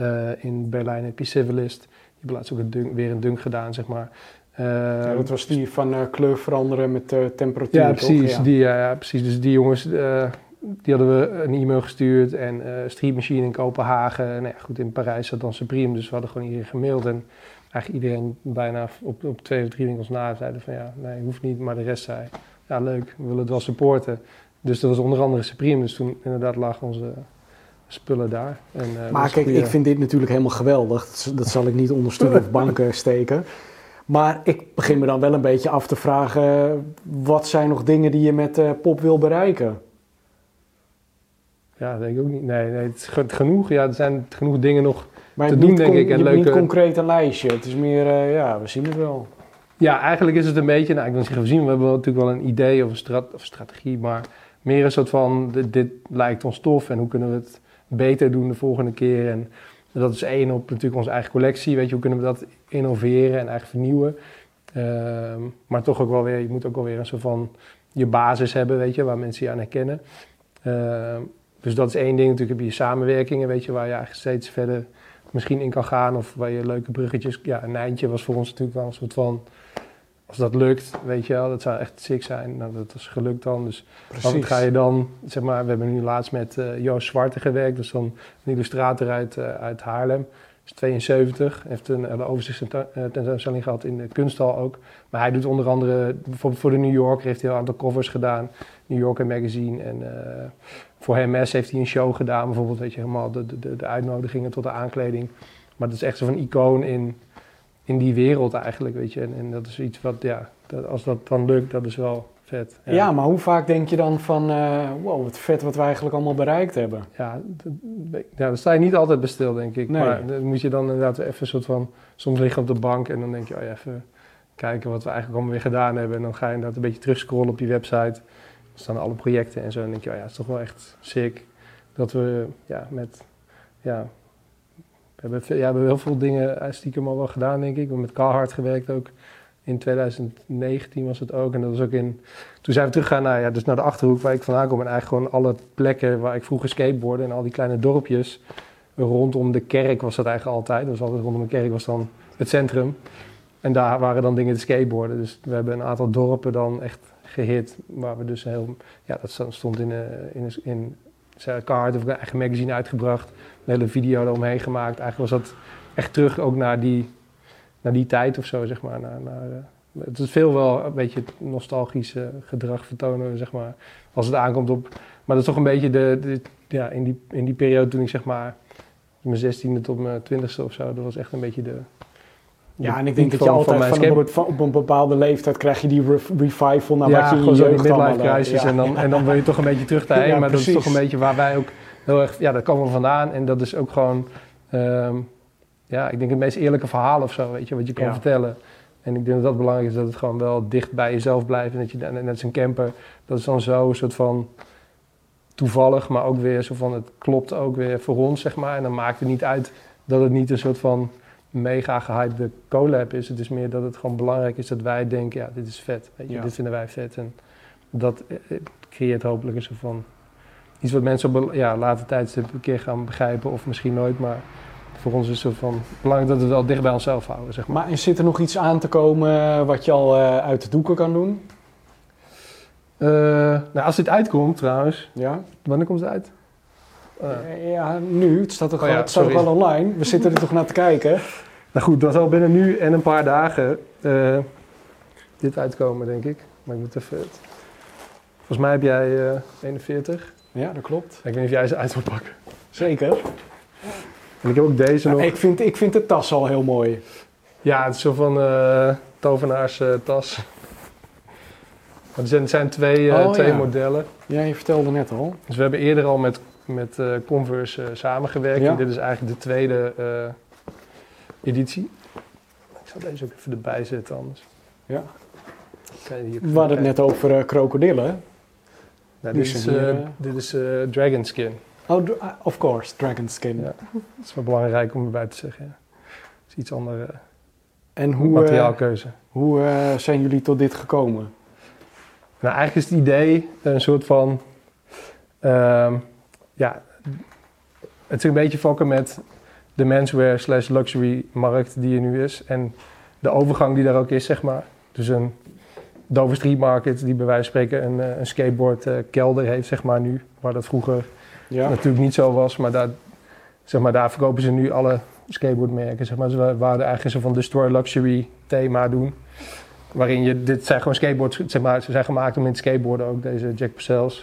Uh, in Berlijn heb je Civilist. Die hebben laatst ook een dunk, weer een dunk gedaan, zeg maar. Uh, ja, dat was die van kleur veranderen met temperatuur. Ja, precies. Ja. Die, ja, precies. Dus die jongens, die hadden we een e-mail gestuurd. En Street Machine in Kopenhagen. Nou ja, goed, in Parijs zat dan Supreme. Dus we hadden gewoon hier gemaild. En eigenlijk iedereen bijna op, op twee of drie winkels na zeiden van ja, nee, hoeft niet. Maar de rest zei, ja leuk, we willen het wel supporten. Dus dat was onder andere Supreme. Dus toen inderdaad lagen onze spullen daar. En, uh, maar kijk, ik vind dit natuurlijk helemaal geweldig. Dat, zal ik niet onder stoelen of banken steken. Maar ik begin me dan wel een beetje af te vragen... wat zijn nog dingen die je met uh, pop wil bereiken? Ja, dat denk ik ook niet. Nee, nee het is genoeg. Ja, er zijn genoeg dingen nog maar te doen, denk ik. En leuke... niet concreet een lijstje. Het is meer, uh, ja, we zien het wel. Ja, eigenlijk is het een beetje, nou ik wil zeggen, we zien, we hebben natuurlijk wel een idee of een strat of strategie, maar meer een soort van, dit, dit, lijkt ons tof en hoe kunnen we het beter doen de volgende keer. En dat is één op natuurlijk onze eigen collectie, weet je, hoe kunnen we dat innoveren en eigenlijk vernieuwen. Uh, maar toch ook wel weer, je moet ook wel weer een soort van je basis hebben, weet je, waar mensen je aan herkennen. Uh, dus dat is één ding. Natuurlijk heb je samenwerkingen, weet je, waar je eigenlijk steeds verder misschien in kan gaan. Of waar je leuke bruggetjes... Ja, een Nijntje was voor ons natuurlijk wel een soort van... Als dat lukt, weet je wel, dat zou echt sick zijn. Nou, dat is gelukt dan. Dus wat ga je dan, zeg maar, we hebben nu laatst met uh, Joost Zwarte gewerkt. Dus dan een illustrator uit, uh, uit Haarlem. Is 72, heeft een, een overzichtstentoonstelling gehad in de kunsthal ook. Maar hij doet onder andere, bijvoorbeeld voor de New Yorker heeft hij een aantal covers gedaan. New Yorker Magazine en... Uh, voor Hermes heeft hij een show gedaan, bijvoorbeeld, weet je, helemaal de, de, de uitnodigingen tot de aankleding. Maar dat is echt zo'n icoon in, in die wereld eigenlijk, weet je. En, en dat is iets wat, ja, dat, als dat dan lukt, dat is wel vet. Ja, ja maar hoe vaak denk je dan van, uh, wow, wat vet wat we eigenlijk allemaal bereikt hebben? Ja, dat, ja, daar sta je niet altijd bij stil, denk ik. Nee. Maar dan moet je dan inderdaad even een soort van, soms liggen op de bank en dan denk je, oh ja, even kijken wat we eigenlijk allemaal weer gedaan hebben. En dan ga je inderdaad een beetje terugscrollen op je website staan alle projecten en zo. En denk je, oh ja, het is toch wel echt sick dat we ja, met, ja, we hebben, ja, we hebben heel veel dingen eh, stiekem al wel gedaan, denk ik. We hebben met Carhartt gewerkt ook. In 2019 was het ook. En dat was ook in. Toen zijn we teruggegaan naar, ja, dus naar de achterhoek waar ik vandaan kom. En eigenlijk gewoon alle plekken waar ik vroeger skateboardde. En al die kleine dorpjes. Rondom de kerk was dat eigenlijk altijd. Dus altijd rondom de kerk was dan het centrum. En daar waren dan dingen te skateboarden. Dus we hebben een aantal dorpen dan echt gehit. Waar we dus heel, ja, dat stond in, uh, in, in kaart of een eigen magazine uitgebracht. Een hele video eromheen gemaakt. Eigenlijk was dat echt terug ook naar die, naar die tijd of zo, zeg maar. Naar, naar, uh, het is veel wel een beetje nostalgisch gedrag vertonen, zeg maar. Als het aankomt op. Maar dat is toch een beetje de, de, ja, in die, in die periode toen ik zeg maar. Mijn zestiende tot mijn twintigste of zo, dat was echt een beetje de, ja, en ik denk dat je altijd van, van, op een bepaalde leeftijd krijg je die revival naar ja, wat je in je midlife crisis en, dan, en dan wil je toch een beetje terug daarheen. ja, maar dat is toch een beetje waar wij ook heel erg, ja, daar komen we vandaan. En dat is ook gewoon, um, ja, ik denk het meest eerlijke verhaal of zo, weet je, wat je kan vertellen. En ik denk dat dat belangrijk is, dat het gewoon wel dicht bij jezelf blijft. En dat je, net als een camper, dat is dan zo een soort van toevallig, maar ook weer zo van het klopt ook weer voor ons, zeg maar. En dan maakt het niet uit dat het niet een soort van mega gehypede collab is. Het is meer dat het gewoon belangrijk is dat wij denken, ja, dit is vet. Weet je, dit vinden wij vet. En dat eh, creëert hopelijk een soort van iets wat mensen op ja, later tijdstip een keer gaan begrijpen of misschien nooit, maar voor ons is het van belangrijk dat we het wel dicht bij onszelf houden. Zeg maar. maar is zit er nog iets aan te komen wat je al uh, uit de doeken kan doen? Uh, nou, als dit uitkomt trouwens. Ja. Wanneer komt het uit? Uh. Ja, nu. Het staat toch oh, ja, het staat al online. We zitten er toch naar te kijken. Nou goed, dat zal binnen nu en een paar dagen dit uitkomen, denk ik. Maar ik moet even... Volgens mij heb jij 41. Ja, dat klopt. Ik weet niet of jij ze uit wil pakken. Zeker. En ik heb ook deze nog. Ik vind, ik vind de tas al heel mooi. Ja, het is zo van uh, tovenaars uh, tas. Er zijn, zijn twee, uh, twee ja. modellen. Ja, je vertelde net al. Dus we hebben eerder al met, met Converse samengewerkt. Ja. En dit is eigenlijk de tweede editie. Ik zal deze ook even erbij zetten anders. Ja. We hadden het net over krokodillen. Nou, dit, is, dit is Dragon Skin. Oh, of course, dragon skin. Ja, dat is wel belangrijk om erbij te zeggen. Ja. Het is iets andere en hoe, materiaalkeuze. Hoe zijn jullie tot dit gekomen? Nou, eigenlijk is het idee een soort van... Uh, ja, het is een beetje fokken met de menswear slash luxury markt die er nu is. En de overgang die daar ook is, zeg maar. Dus een Dover Street Market die bij wijze van spreken een, eh, een skateboard kelder heeft, zeg maar nu. Waar dat vroeger ja. natuurlijk niet zo was, maar daar, zeg maar daar verkopen ze nu alle skateboardmerken. Zeg maar. Ze wouden eigenlijk zo van Destroy Luxury thema doen. Waarin je, dit zijn gewoon skateboards, zeg maar, ze zijn gemaakt om in het skateboarden ook, deze Jack Purcells.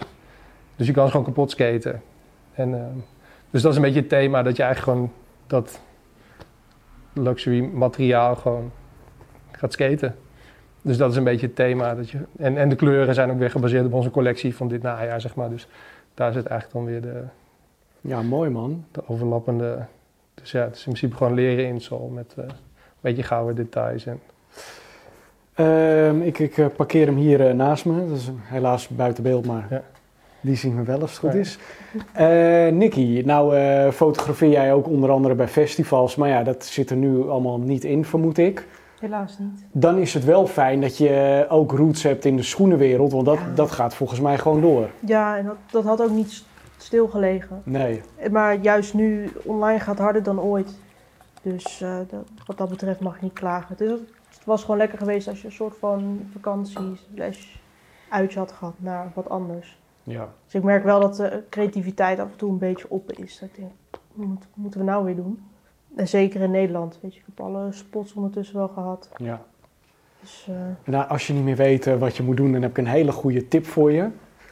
Dus je kan ze gewoon kapot skaten. En, uh, dus dat is een beetje het thema, dat je eigenlijk gewoon dat luxury materiaal gewoon gaat skaten. Dus dat is een beetje het thema. Dat je, en, en de kleuren zijn ook weer gebaseerd op onze collectie van dit najaar, zeg maar. Dus daar zit eigenlijk dan weer de... Ja, mooi man. De overlappende... Dus ja, het is in principe gewoon leren in Sol met uh, een beetje gouden details. En... Uh, ik, ik uh, parkeer hem hier uh, naast me. Dat is helaas buiten beeld, maar ja. Die zien we wel als het goed is. Nicky, nou fotografeer jij ook onder andere bij festivals. Maar ja, dat zit er nu allemaal niet in, vermoed ik. Helaas niet. Dan is het wel fijn dat je ook roots hebt in de schoenenwereld, want dat, dat gaat volgens mij gewoon door. Ja, en dat, dat had ook niet stilgelegen. Nee. Maar juist nu, online gaat harder dan ooit. Dus uh, dat, wat dat betreft mag je niet klagen. Dus het was gewoon lekker geweest als je een soort van vakantie uitje had gehad naar wat anders. Ja. Dus ik merk wel dat de creativiteit af en toe een beetje op is. Dat ik denk, wat moeten we nou weer doen? En zeker in Nederland, weet je, ik heb alle spots ondertussen wel gehad. Ja. Dus, uh, nou, als je niet meer weet uh, wat je moet doen, dan heb ik een hele goede tip voor je.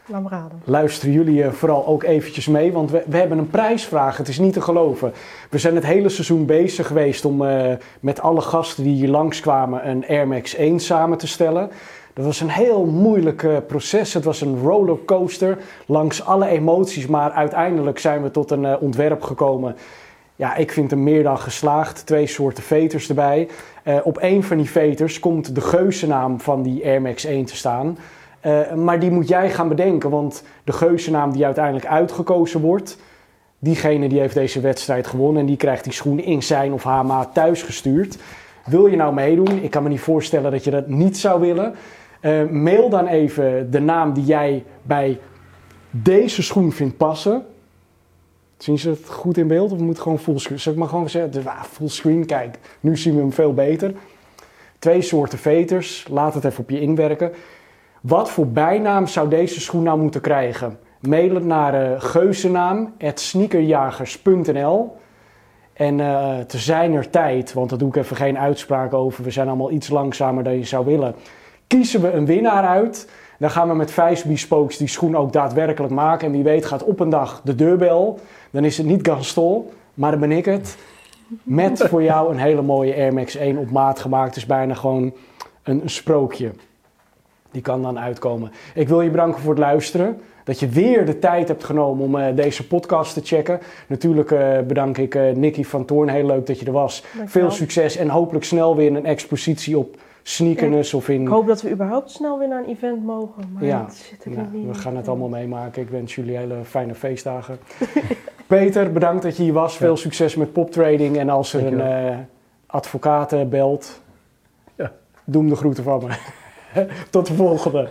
Laat me raden. Luisteren jullie uh, vooral ook eventjes mee, want we, we, hebben een prijsvraag. Het is niet te geloven. We zijn het hele seizoen bezig geweest om met alle gasten die hier langskwamen een Air Max 1 samen te stellen. Dat was een heel moeilijk proces. Het was een rollercoaster langs alle emoties, maar uiteindelijk zijn we tot een ontwerp gekomen ja, ik vind hem meer dan geslaagd. Twee soorten veters erbij. Uh, op één van die veters komt de geuzennaam van die Air Max 1 te staan. Maar die moet jij gaan bedenken, want de geuzennaam die uiteindelijk uitgekozen wordt, diegene die heeft deze wedstrijd gewonnen en die krijgt die schoen in zijn of haar maat thuis gestuurd. Wil je nou meedoen? Ik kan me niet voorstellen dat je dat niet zou willen. Uh, mail dan even de naam die jij bij deze schoen vindt passen. Zien ze het goed in beeld of moet gewoon fullscreen? Ik maar gewoon zeggen, ah, fullscreen, kijk, nu zien we hem veel beter. Twee soorten veters, laat het even op je inwerken. Wat voor bijnaam zou deze schoen nou moeten krijgen? Mail het naar uh, geuzennaam, sneakerjagers.nl. En uh, te zijner tijd, want daar doe ik even geen uitspraak over, we zijn allemaal iets langzamer dan je zou willen, kiezen we een winnaar uit. Dan gaan we met vijf bespokes die schoen ook daadwerkelijk maken. En wie weet gaat op een dag de deurbel. Dan is het niet Gaston, maar dan ben ik het. Met voor jou een hele mooie Air Max 1 op maat gemaakt. Dus bijna gewoon een, een sprookje. Die kan dan uitkomen. Ik wil je bedanken voor het luisteren. Dat je weer de tijd hebt genomen om uh, deze podcast te checken. Natuurlijk uh, bedank ik uh, Nicky van Toorn. Heel leuk dat je er was. Dankjewel. Veel succes en hopelijk snel weer een expositie op sneakers of in... Ik hoop dat we überhaupt snel weer naar een event mogen, maar Ja. dat zit er Ja, niet we gaan het allemaal meemaken. Ik wens jullie hele fijne feestdagen. Peter, bedankt dat je hier was. Veel succes met poptrading. En als er een eh advocaat eh, belt, Ja. doe hem de groeten van me. Tot de volgende.